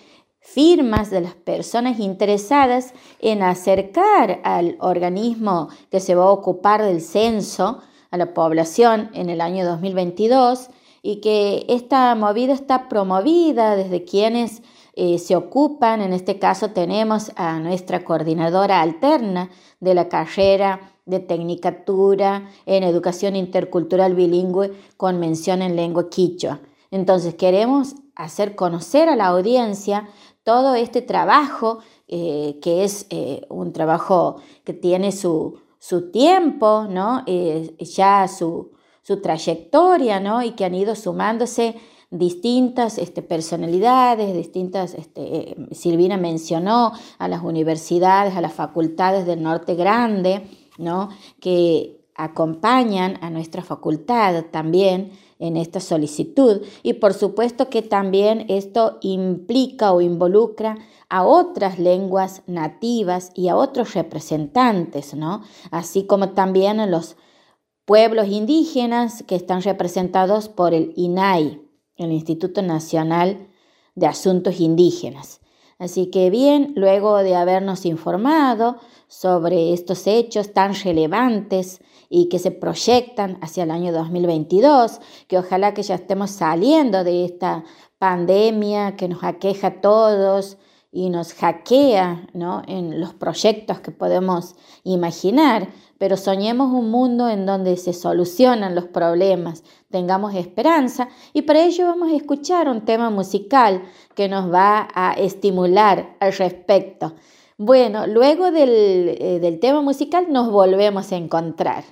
firmas de las personas interesadas en acercar al organismo que se va a ocupar del censo a la población en el año 2022 y que esta movida está promovida desde quienes eh, se ocupan, en este caso tenemos a nuestra coordinadora alterna de la carrera de Tecnicatura en Educación Intercultural Bilingüe con mención en lengua quichua. Entonces queremos hacer conocer a la audiencia todo este trabajo, eh, que es eh, un trabajo que tiene su, tiempo, ¿no? Eh, ya su, trayectoria, ¿no? y que han ido sumándose distintas este, personalidades, distintas, este, Silvina mencionó a las universidades, a las facultades del norte grande, que acompañan a nuestra facultad también en esta solicitud y por supuesto que también esto implica o involucra a otras lenguas nativas y a otros representantes, ¿no? así como también a los pueblos indígenas que están representados por el INAI, el Instituto Nacional de Asuntos Indígenas. Así que bien, luego de habernos informado sobre estos hechos tan relevantes y que se proyectan hacia el año 2022, que ojalá que ya estemos saliendo de esta pandemia que nos aqueja a todos y nos hackea ¿no? en los proyectos que podemos imaginar, pero soñemos un mundo en donde se solucionan los problemas, tengamos esperanza y para ello vamos a escuchar un tema musical que nos va a estimular al respecto. Bueno, luego del, eh, del tema musical nos volvemos a encontrar.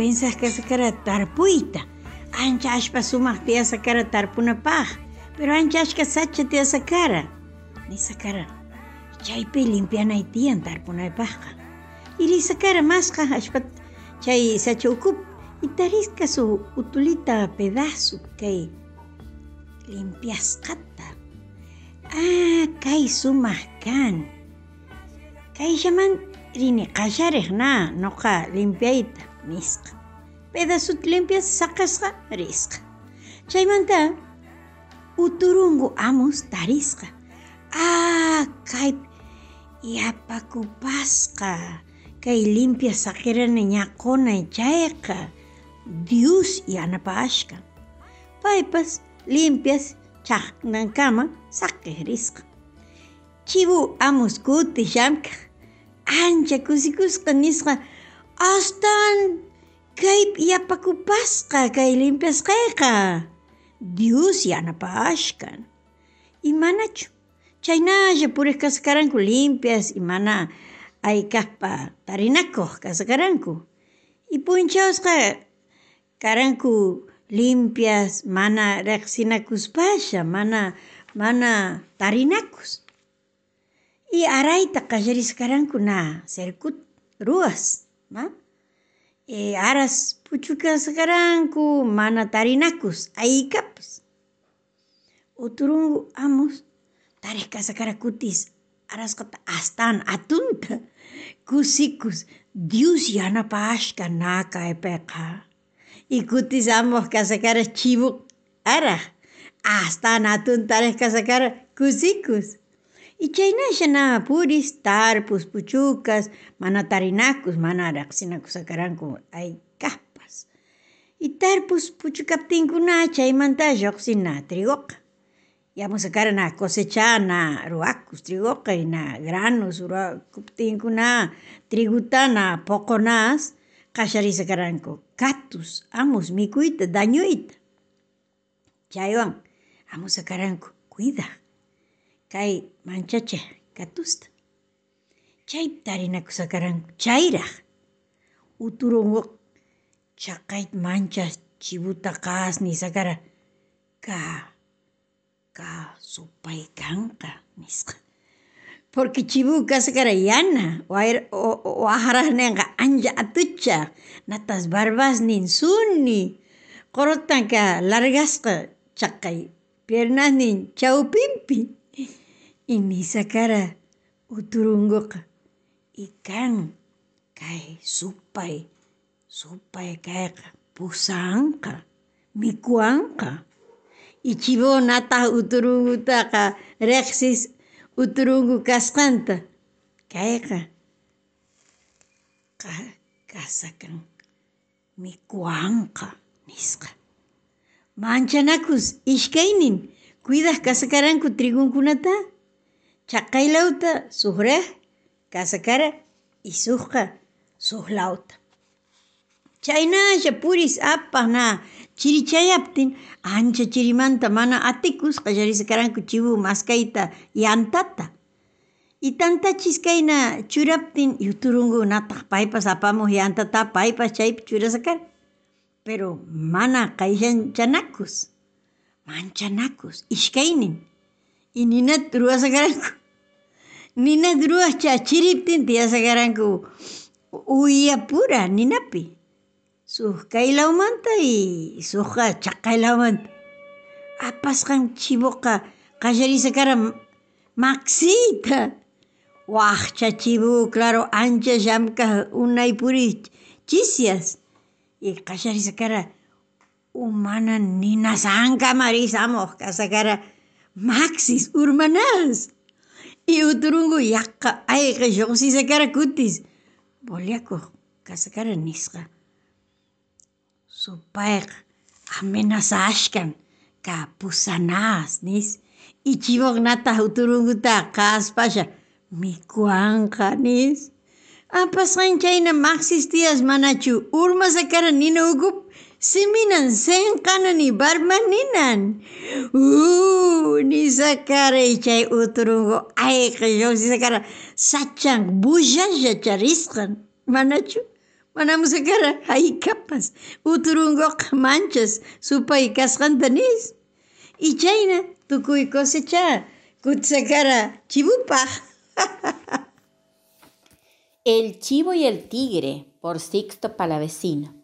Pensas que sacara tarpuita. Ancha ashpa sumak te sacara tarpunapaj. Pero ancha ashka sacha te sacara. Ni sacara. Chaype limpiana itian tarpunapajka. Iri sacara masca ashpa chay sacha ukup. Y tarisca su utulita pedazo que limpiasqata. Ah, kay sumaq kan. Kayllaman rini qallariq na noqa limpiayta nisqa. Pedasut limpias saqasqa risqa. Chaymanta uturungu amus tarisqa. Ah, kay yapakupasqa. Kay limpia saqirani ñaqunay chayqa. Dios yanapashqa. Paypas limpias chaqnankama saqih risqa. Chibu amus kuti llamkaq ancha kusikusqa nisqa astan kay yapakupasqa kay limpiasqayqa Dios yanapashkan imanachu chaynalla puriq kasqaranku limpias imana aykaqpa tarinakuq kasqaranku y punchawsqa karanku limpias mana reqsinakuspasha mana mana tarinakus. Y arayta qallarisqaranku na cerkut ruwas ma? E eh, aras puchucascarancu mana tarinacus aicapas. Uturungu amos aras arascota astan atunta kusikus Dios yanapa ashka naka ikuti Y kasakara cibuk arah chivo ara. tarik kasakara kusikus. Y chaynasha na puris tarpus puchukas mana tarinakus mana riqsinakusaqaranku aykaqpas y tarpus puchukaptinkuna chaymanta lluqsina trigoqa. Yamusaqara na cosecha na ruwakus trigoqa y na granos urakuptinkuna triguta na poqonas qallarisaqaranku katus amus mikuyta dañuyta chaywan amusaqaranku cuidaq kay manchachiq katusta chay tarinakusaqaranku chayraq uturunguq chaqay manchas chibuta qas nisaqara ka ka supay kanqa nisqa. Porque chibu kasqara yana wajaraqninqa ancha atucha. Natas barbasnin suni. Qorotanqa largasqa chaqay piernasnin chawpinpi ini sakara uturunggok ikan kay supay supay kayqa pusanqa mikuanqa ichimonataq uturungutaqa reqsis uturungu kasqanta kayqa qasakan mikuanqa niska. Manchanakus iskaynin cuidaj kasakaran trigunkunata? Chaqaylawta suqriq kasaqara y suqqa suqlawta chaynalla puris apaq na chirichayaptin ancha chirimanta mana atikus qallarisqaranku chibu maskayta yantata. Y tantachis kayna churaptin y uturungu nataq paypas apamuq yantata paypas chaypi churasaqara pero mana qayllanchanakus manchanakus ishkaynin inina turua sakaranku nina turua chachiriptin tiya sakaranku uyapura ninapi suk kaylawmanta y sukqa chaqaylawmanta chiboka, chivoqa qallariysacara maxita wakcha chivo claro ancha llamka unaypuri chisias y qallariysacara umana ninasanka marisamuq kasakara maqsis urmanajas iuturungu yaqa ayqa lluqsisankara kutis. Boleakuj kasankara nisqa. Supayqa amenazashkan kapusanas nis. Ichiwaknataq uturunguta kaspasha mikuanqa nis. Apasqan chayna maqsis tiyas manachu urmasankara nina ukupi siminan senkana ni barma ninan. Uh, ni sakara chay uturungo ayqa si sakara sachan bullalla charisqan. Manachu? Manam sakara haykapas uturungo manchas supay kasqanta nis. Y chayna tukuy cosecha kutsakara chibupaj. El chivo y el tigre, por Sixto Palavecino.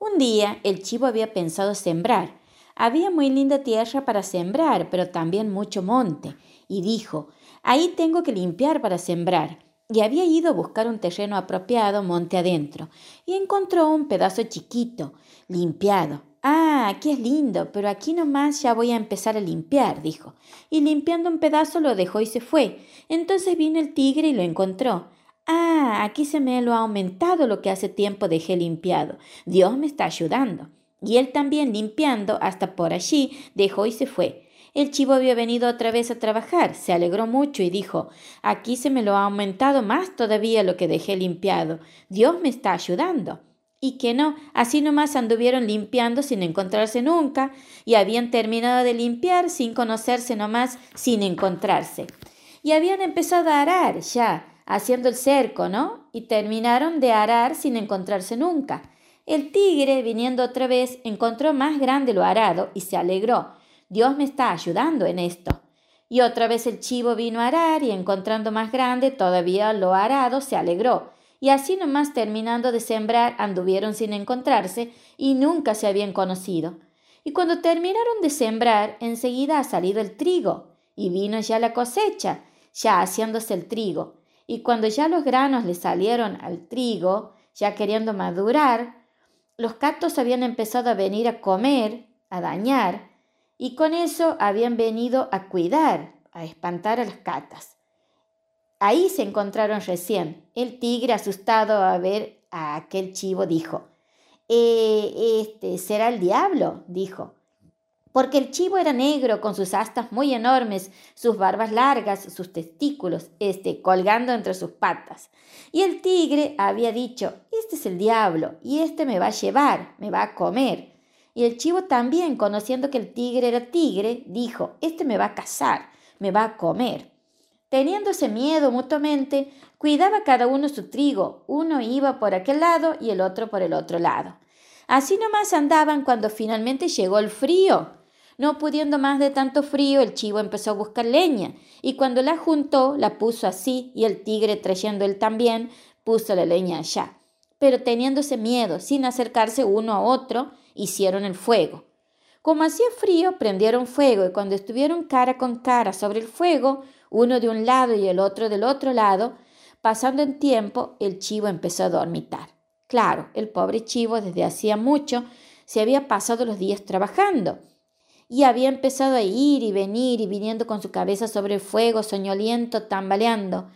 Un día el chivo había pensado sembrar. Había muy linda tierra para sembrar, pero también mucho monte, y dijo, ahí tengo que limpiar para sembrar. Y había ido a buscar un terreno apropiado monte adentro, y encontró un pedazo chiquito, limpiado. Ah, aquí es lindo, pero aquí nomás ya voy a empezar a limpiar, dijo. Y limpiando un pedazo lo dejó y se fue. Entonces vino el tigre y lo encontró. Ah, aquí se me lo ha aumentado lo que hace tiempo dejé limpiado. Dios me está ayudando. Y él también limpiando hasta por allí dejó y se fue. El chivo había venido otra vez a trabajar, se alegró mucho y dijo Aquí se me lo ha aumentado más todavía lo que dejé limpiado. Dios me está ayudando. Y que no, así nomás anduvieron limpiando sin encontrarse nunca, y habían terminado de limpiar sin conocerse nomás, sin encontrarse. Y habían empezado a arar ya, haciendo el cerco, ¿no? Y terminaron de arar sin encontrarse nunca. El tigre, viniendo otra vez, encontró más grande lo arado y se alegró. Dios me está ayudando en esto. Y otra vez el chivo vino a arar y encontrando más grande todavía lo arado, se alegró. Y así nomás terminando de sembrar anduvieron sin encontrarse y nunca se habían conocido. Y cuando terminaron de sembrar, enseguida ha salido el trigo, y vino ya la cosecha, ya haciéndose el trigo. Y cuando ya los granos le salieron al trigo, ya queriendo madurar, los catos habían empezado a venir a comer, a dañar, y con eso habían venido a cuidar, a espantar a las catas. Ahí se encontraron recién. El tigre, asustado a ver a aquel chivo, dijo, eh, este será el diablo, dijo porque el chivo era negro con sus astas muy enormes, sus barbas largas, sus testículos, este, colgando entre sus patas. Y el tigre había dicho, este es el diablo, y este me va a llevar, me va a comer. Y el chivo también, conociendo que el tigre era tigre, dijo, este me va a cazar, me va a comer. Teniéndose miedo mutuamente, cuidaba cada uno su trigo, uno iba por aquel lado y el otro por el otro lado. Así nomás andaban cuando finalmente llegó el frío no pudiendo más de tanto frío, el chivo empezó a buscar leña, y cuando la juntó, la puso así, y el tigre, trayendo él también, puso la leña allá. Pero teniéndose miedo, sin acercarse uno a otro, hicieron el fuego. Como hacía frío, prendieron fuego, y cuando estuvieron cara con cara sobre el fuego, uno de un lado y el otro del otro lado, pasando en tiempo, el chivo empezó a dormitar. Claro, el pobre chivo desde hacía mucho se había pasado los días trabajando, y había empezado a ir y venir y viniendo con su cabeza sobre el fuego, soñoliento, tambaleando.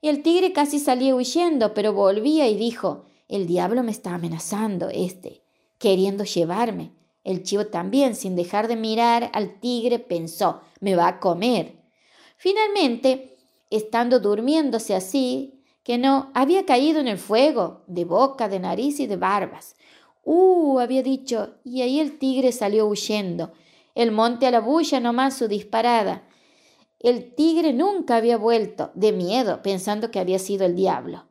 Y el tigre casi salía huyendo, pero volvía y dijo, el diablo me está amenazando, este, queriendo llevarme. El chivo también, sin dejar de mirar al tigre, pensó, me va a comer. Finalmente, estando durmiéndose así, que no, había caído en el fuego, de boca, de nariz y de barbas. Uh, había dicho, y ahí el tigre salió huyendo, el monte a la bulla nomás su disparada. El tigre nunca había vuelto, de miedo, pensando que había sido el diablo.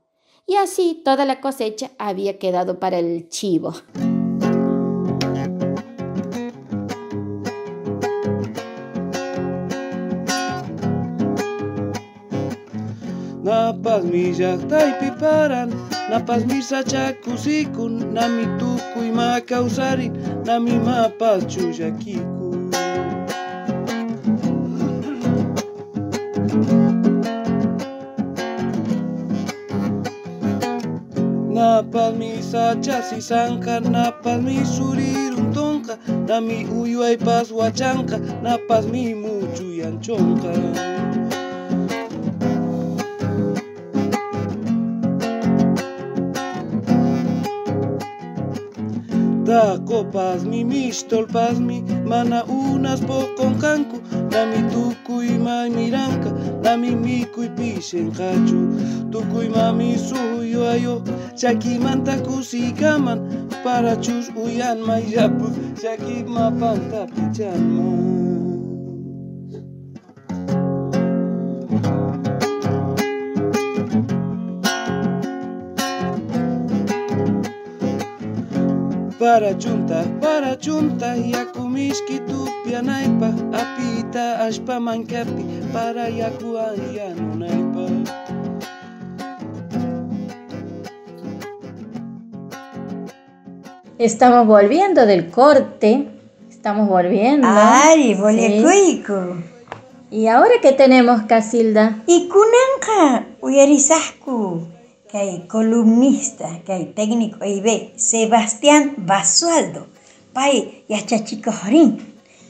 Y así toda la cosecha había quedado para el chivo. Napas mi piparan, napas mi sachakusikun, nami. Napal mi sacha si sanka, napal mi surirun tonka, nami uyuay pas wachanka, napas mi muchu yanchonka. Da kopasmi, mistolpasmi, mana unas pokon kanku, nami tukuy may miranka, nami mikuy pisen kachu, tukuy mami suyo ayo, chakimanta kusikaman, para chus uyan mayapus, chaki mapanta pichanman. Para chunta, para chunta, yakumishki tupianaypa, apita ashpa mankapi, para yakuan yanunaypa. Estamos volviendo del corte, estamos volviendo. Ay, Sí. bolecuico. ¿Y ahora qué tenemos, Casilda? Y kunanqa uyarisasku kay columnista kay técnico IB Sebastián Basualdo pay yachachikorin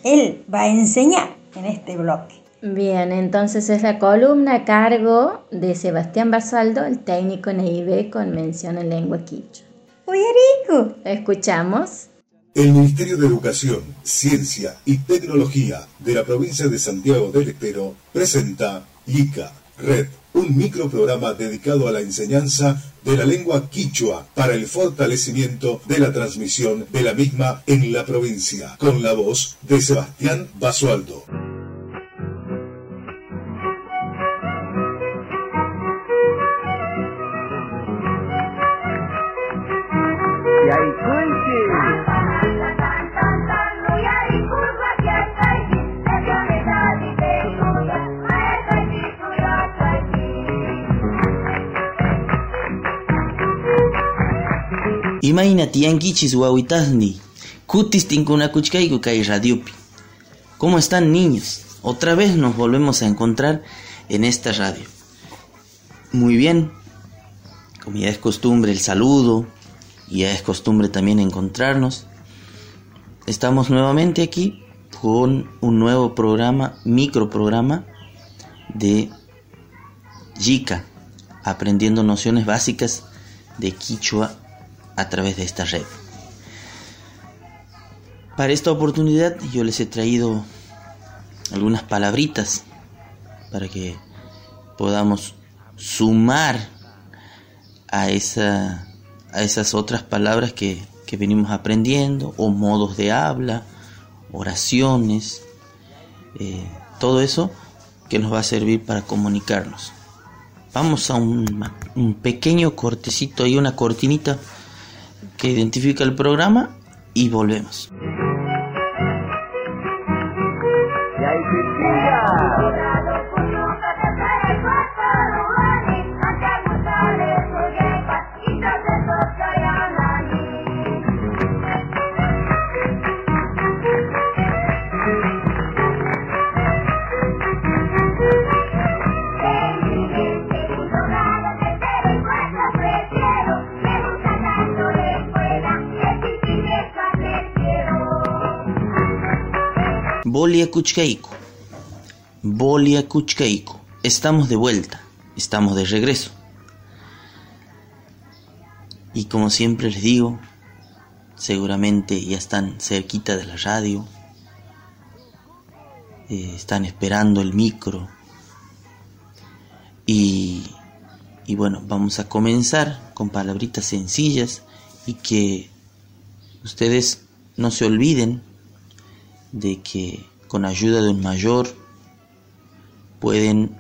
él va a enseñar en este bloque Bien, entonces es la columna a cargo de Sebastián Basaldo, el técnico en EIB con mención en lengua quichua. uyariku Escuchamos. El Ministerio de Educación, Ciencia y Tecnología de la provincia de Santiago del Estero presenta ICA Red, un microprograma dedicado a la enseñanza de la lengua quichua para el fortalecimiento de la transmisión de la misma en la provincia, con la voz de Sebastián Basualdo. Imayna tiyankichis wawitasni, kutis tinkunakuchkayku kay radiopi. ¿Cómo están niños? Otra vez nos volvemos a encontrar en esta radio. Muy bien, como ya es costumbre el saludo, y ya es costumbre también encontrarnos, estamos nuevamente aquí con un nuevo programa, microprograma de Yika, aprendiendo nociones básicas de Quichua a través de esta red. Para esta oportunidad yo les he traído algunas palabritas para que podamos sumar a, esa, a esas otras palabras que, que venimos aprendiendo, o modos de habla, oraciones, eh, todo eso que nos va a servir para comunicarnos. Vamos a un, un pequeño cortecito y una cortinita que identifica el programa y volvemos. Bolia Kuchkaiku. Bolia Kuchkaiku. Estamos de vuelta, estamos de regreso. Y como siempre les digo, seguramente ya están cerquita de la radio, eh, están esperando el micro. Y, y bueno, vamos a comenzar con palabritas sencillas y que ustedes no se olviden de que con ayuda de un mayor pueden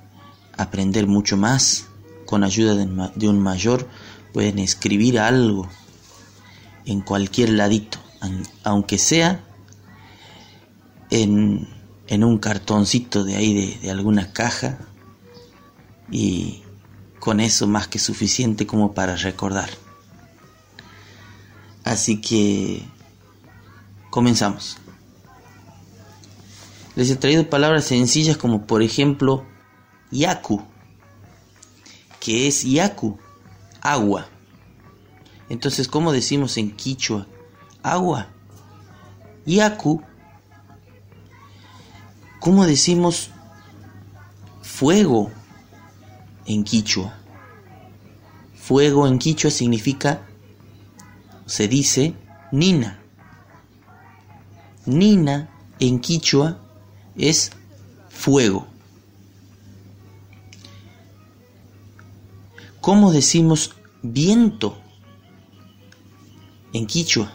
aprender mucho más, con ayuda de un mayor pueden escribir algo en cualquier ladito, aunque sea en, en un cartoncito de ahí de, de alguna caja y con eso más que suficiente como para recordar. Así que comenzamos. Les he traído palabras sencillas como por ejemplo yaku, que es yaku, agua. Entonces, ¿cómo decimos en quichua? Agua. Yaku. ¿Cómo decimos fuego en quichua? Fuego en quichua significa, se dice, nina. Nina en quichua es fuego. ¿Cómo decimos viento en quichua?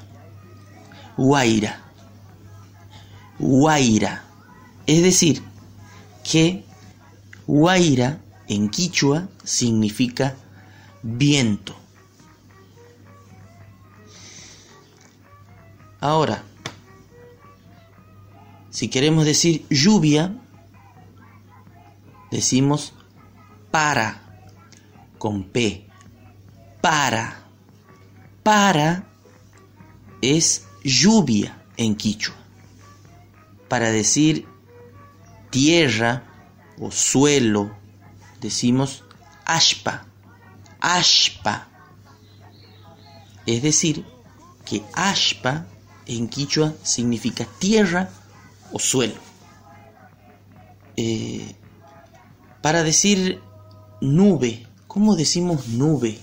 Guaira. Guaira. Es decir, que Guaira en quichua significa viento. Ahora, si queremos decir lluvia, decimos para, con P. Para. Para es lluvia en quichua. Para decir tierra o suelo, decimos ashpa. Ashpa. Es decir, que ashpa en quichua significa tierra o suelo. Eh, para decir nube, ¿cómo decimos nube?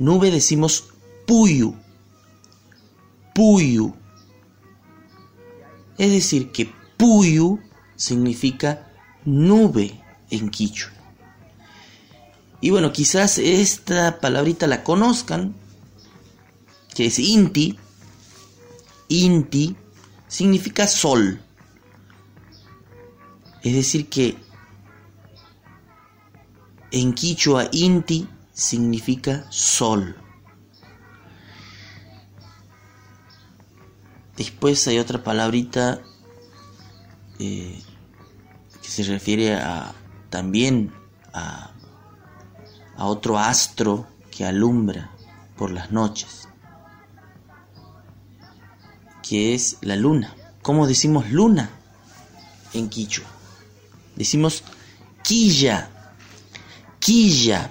Nube decimos puyu, puyu. Es decir, que puyu significa nube en quichua. Y bueno, quizás esta palabrita la conozcan, que es inti. Inti significa sol. Es decir, que en quichua inti significa sol. Después hay otra palabrita eh, que se refiere a también a, a otro astro que alumbra por las noches, que es la luna. ¿Cómo decimos luna en quichua? Decimos quilla, quilla.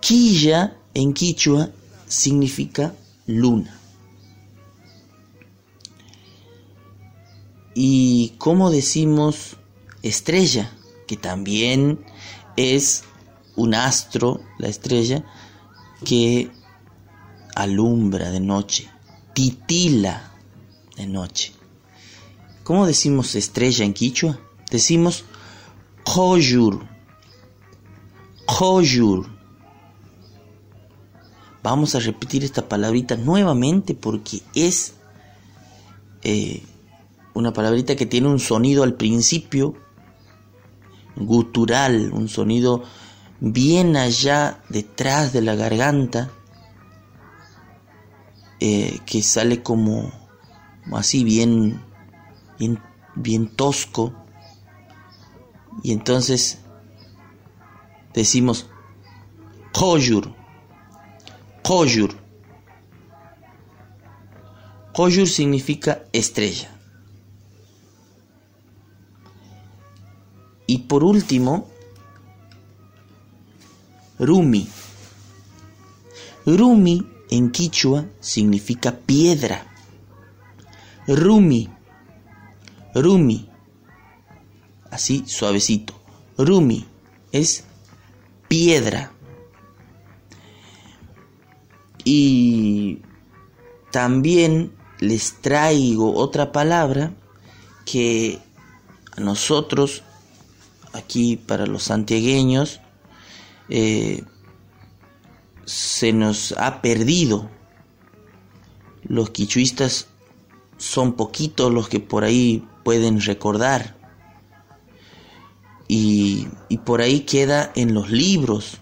Quilla en quichua significa luna. Y cómo decimos estrella, que también es un astro, la estrella, que alumbra de noche, titila de noche. ¿Cómo decimos estrella en quichua? Decimos Koyur. Koyur. Vamos a repetir esta palabrita nuevamente porque es eh, una palabrita que tiene un sonido al principio gutural, un sonido bien allá detrás de la garganta, eh, que sale como así bien, bien, bien tosco. Y entonces decimos Koyur, Koyur. Koyur significa estrella. Y por último, Rumi. Rumi en quichua significa piedra. Rumi. Rumi. Así suavecito. Rumi es piedra. Y también les traigo otra palabra que a nosotros, aquí para los santiagueños, eh, se nos ha perdido. Los quichuistas son poquitos los que por ahí pueden recordar. Y, y, por ahí queda en los libros.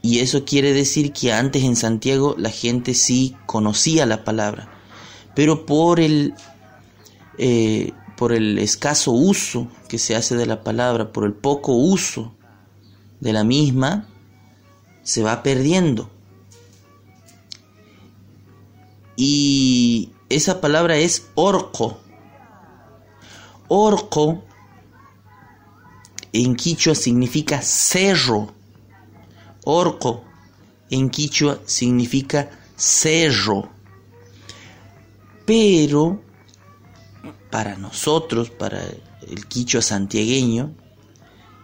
Y eso quiere decir que antes en Santiago la gente sí conocía la palabra. Pero por el, eh, por el escaso uso que se hace de la palabra, por el poco uso de la misma se va perdiendo. Y esa palabra es orco. Orco en quichua significa cerro. Orco en quichua significa cerro. Pero para nosotros, para el quichua santiagueño,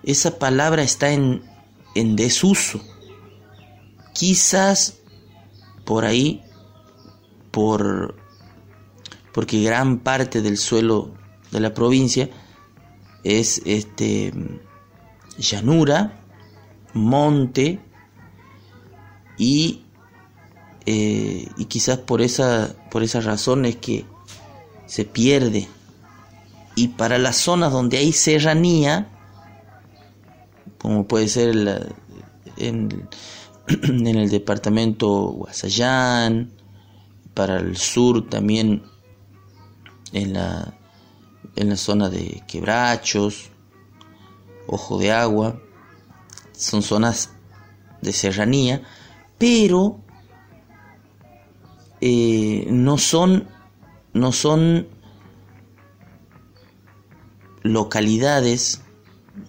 esa palabra está en, en desuso. Quizás por ahí por porque gran parte del suelo de la provincia es este llanura, monte y, eh, y quizás por esa, por esa razón es que se pierde. Y para las zonas donde hay serranía, como puede ser en, en, el departamento Guasayán, para el sur también en la, en la zona de Quebrachos, Ojo de Agua, son zonas de serranía, pero eh, no son no son localidades,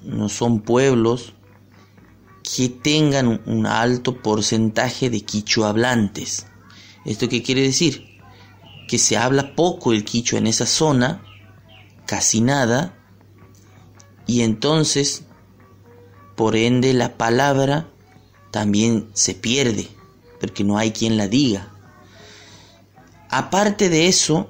no son pueblos que tengan un alto porcentaje de quichua hablantes. ¿Esto qué quiere decir? Que se habla poco el quichua en esa zona, casi nada, y entonces, por ende, la palabra también se pierde, porque no hay quien la diga. Aparte de eso,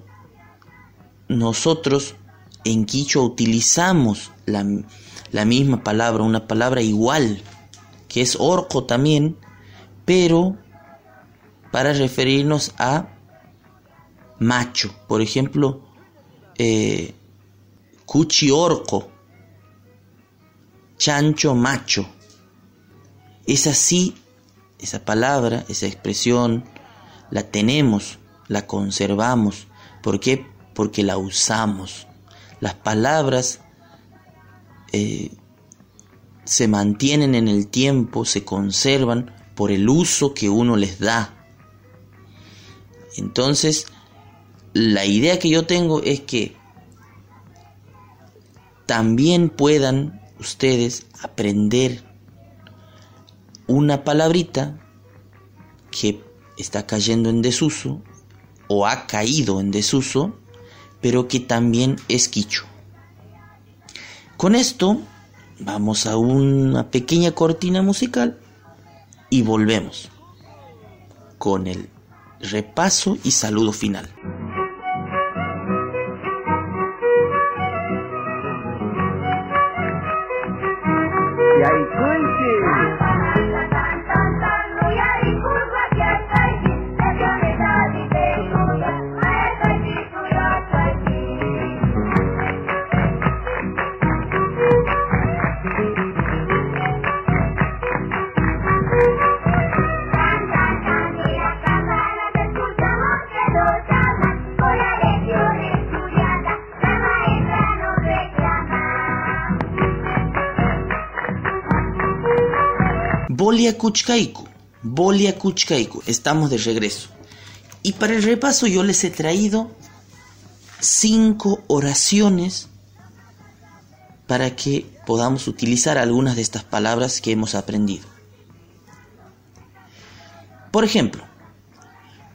nosotros en Quichua utilizamos la, misma palabra, una palabra igual, que es orco también, pero para referirnos a macho. Por ejemplo, eh, cuchi orco, chancho macho. Es así, esa palabra, esa expresión, la tenemos, la conservamos. ¿Por qué? Porque la usamos. Las palabras eh, se mantienen en el tiempo, se conservan por el uso que uno les da. Entonces, la idea que yo tengo es que también puedan ustedes aprender una palabrita que está cayendo en desuso o ha caído en desuso, pero que también es quicho. Con esto vamos a una pequeña cortina musical y volvemos con el repaso y saludo final. Kuchkaiku, Bolia Kuchkaiku, estamos de regreso. Y para el repaso yo les he traído cinco oraciones para que podamos utilizar algunas de estas palabras que hemos aprendido. Por ejemplo,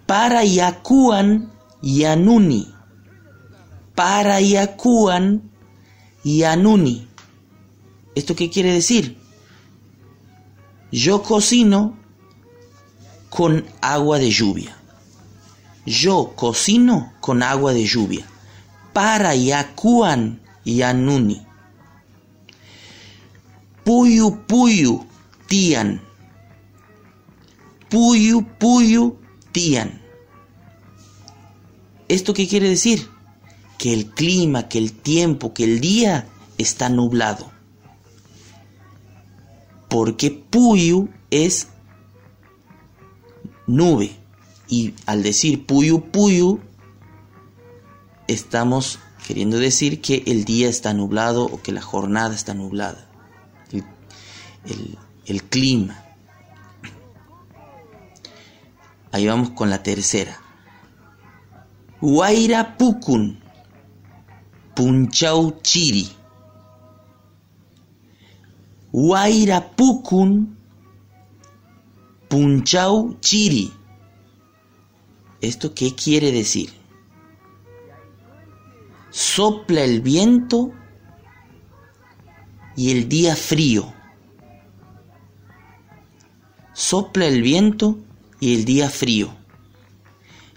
para Yakuan Yanuni, para Yakuan Yanuni. ¿Esto qué quiere decir? Yo cocino con agua de lluvia. Yo cocino con agua de lluvia. Para yakuan yanuni. Puyu puyu tian. Puyu puyu tian. ¿Esto qué quiere decir? Que el clima, que el tiempo, que el día está nublado porque Puyu es nube. Y al decir Puyu Puyu, estamos queriendo decir que el día está nublado o que la jornada está nublada. El, clima. Ahí vamos con la tercera. Huayra Pukun. Punchau Chiri. Pukun Punchau Chiri. ¿Esto qué quiere decir? Sopla el viento y el día frío. Sopla el viento y el día frío.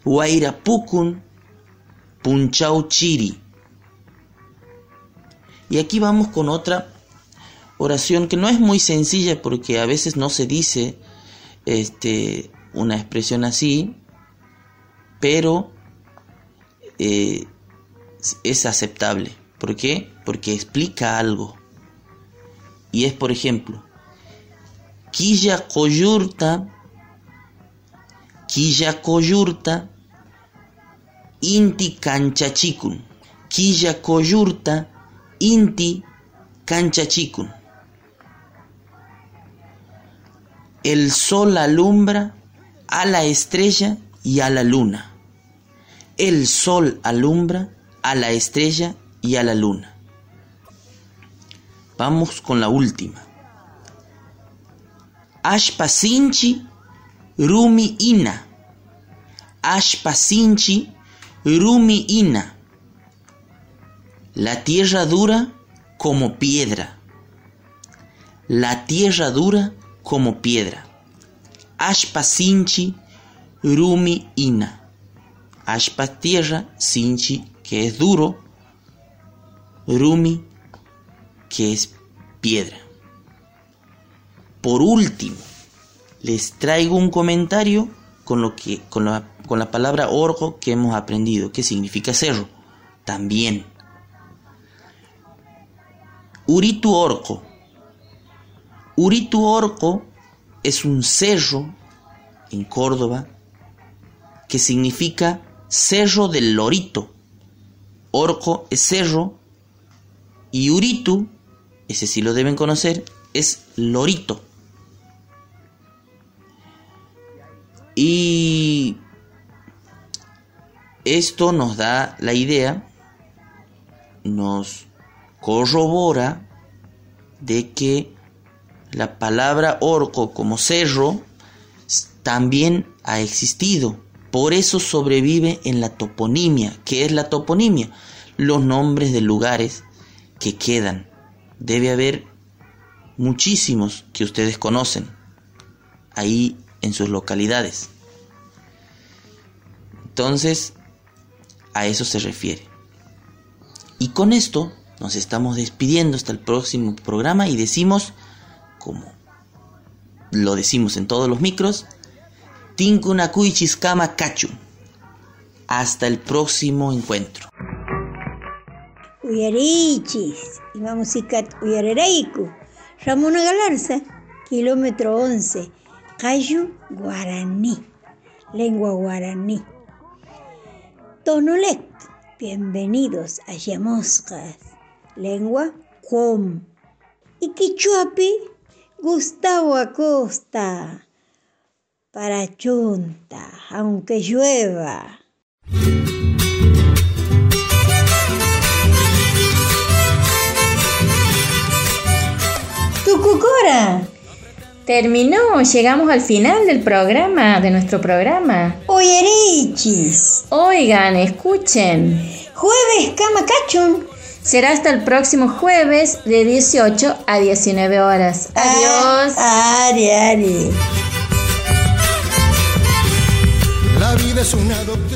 Huayrapukun, Punchau Chiri. Y aquí vamos con otra oración que no es muy sencilla porque a veces no se dice este, una expresión así, pero eh, es aceptable. ¿Por qué? Porque explica algo. Y es, por ejemplo, Quilla Coyurta, Quilla Coyurta, Inti Canchachicun. Quilla Coyurta, Inti Canchachicun. El sol alumbra a la estrella y a la luna. El sol alumbra a la estrella y a la luna. Vamos con la última. Ashpasinchi Rumi Ina. Ashpasinchi Rumi Ina. La tierra dura como piedra. La tierra dura como piedra. Ashpa sinchi rumi ina. Ashpa tierra, sinchi que es duro, rumi que es piedra. Por último, les traigo un comentario con, lo que, con, la, con la palabra orgo que hemos aprendido, que significa cerro. También. Uritu orco Uritu Orco es un cerro en Córdoba que significa cerro del lorito. Orco es cerro y Uritu, ese sí lo deben conocer, es lorito. Y esto nos da la idea, nos corrobora de que la palabra orco como cerro también ha existido. Por eso sobrevive en la toponimia. ¿Qué es la toponimia? Los nombres de lugares que quedan. Debe haber muchísimos que ustedes conocen ahí en sus localidades. Entonces, a eso se refiere. Y con esto nos estamos despidiendo hasta el próximo programa y decimos como lo decimos en todos los micros, Tinkunakuichiskama Kachu. Hasta el próximo encuentro. Uyarichis, Imamusikat Uyarereiku, Ramona Galarza, kilómetro 11, Kayu Guaraní, lengua guaraní. Tonolek, bienvenidos a Yamoscas, lengua Cuom. Y Quichuapi, Gustavo Acosta, para Chunta, aunque llueva. Tucucora. Terminó, llegamos al final del programa, de nuestro programa. Oyerichis. Oigan, escuchen. Jueves Camacachun Será hasta el próximo jueves de 18 a 19 horas. Adiós. Ari, ari. La vida es una doctrina.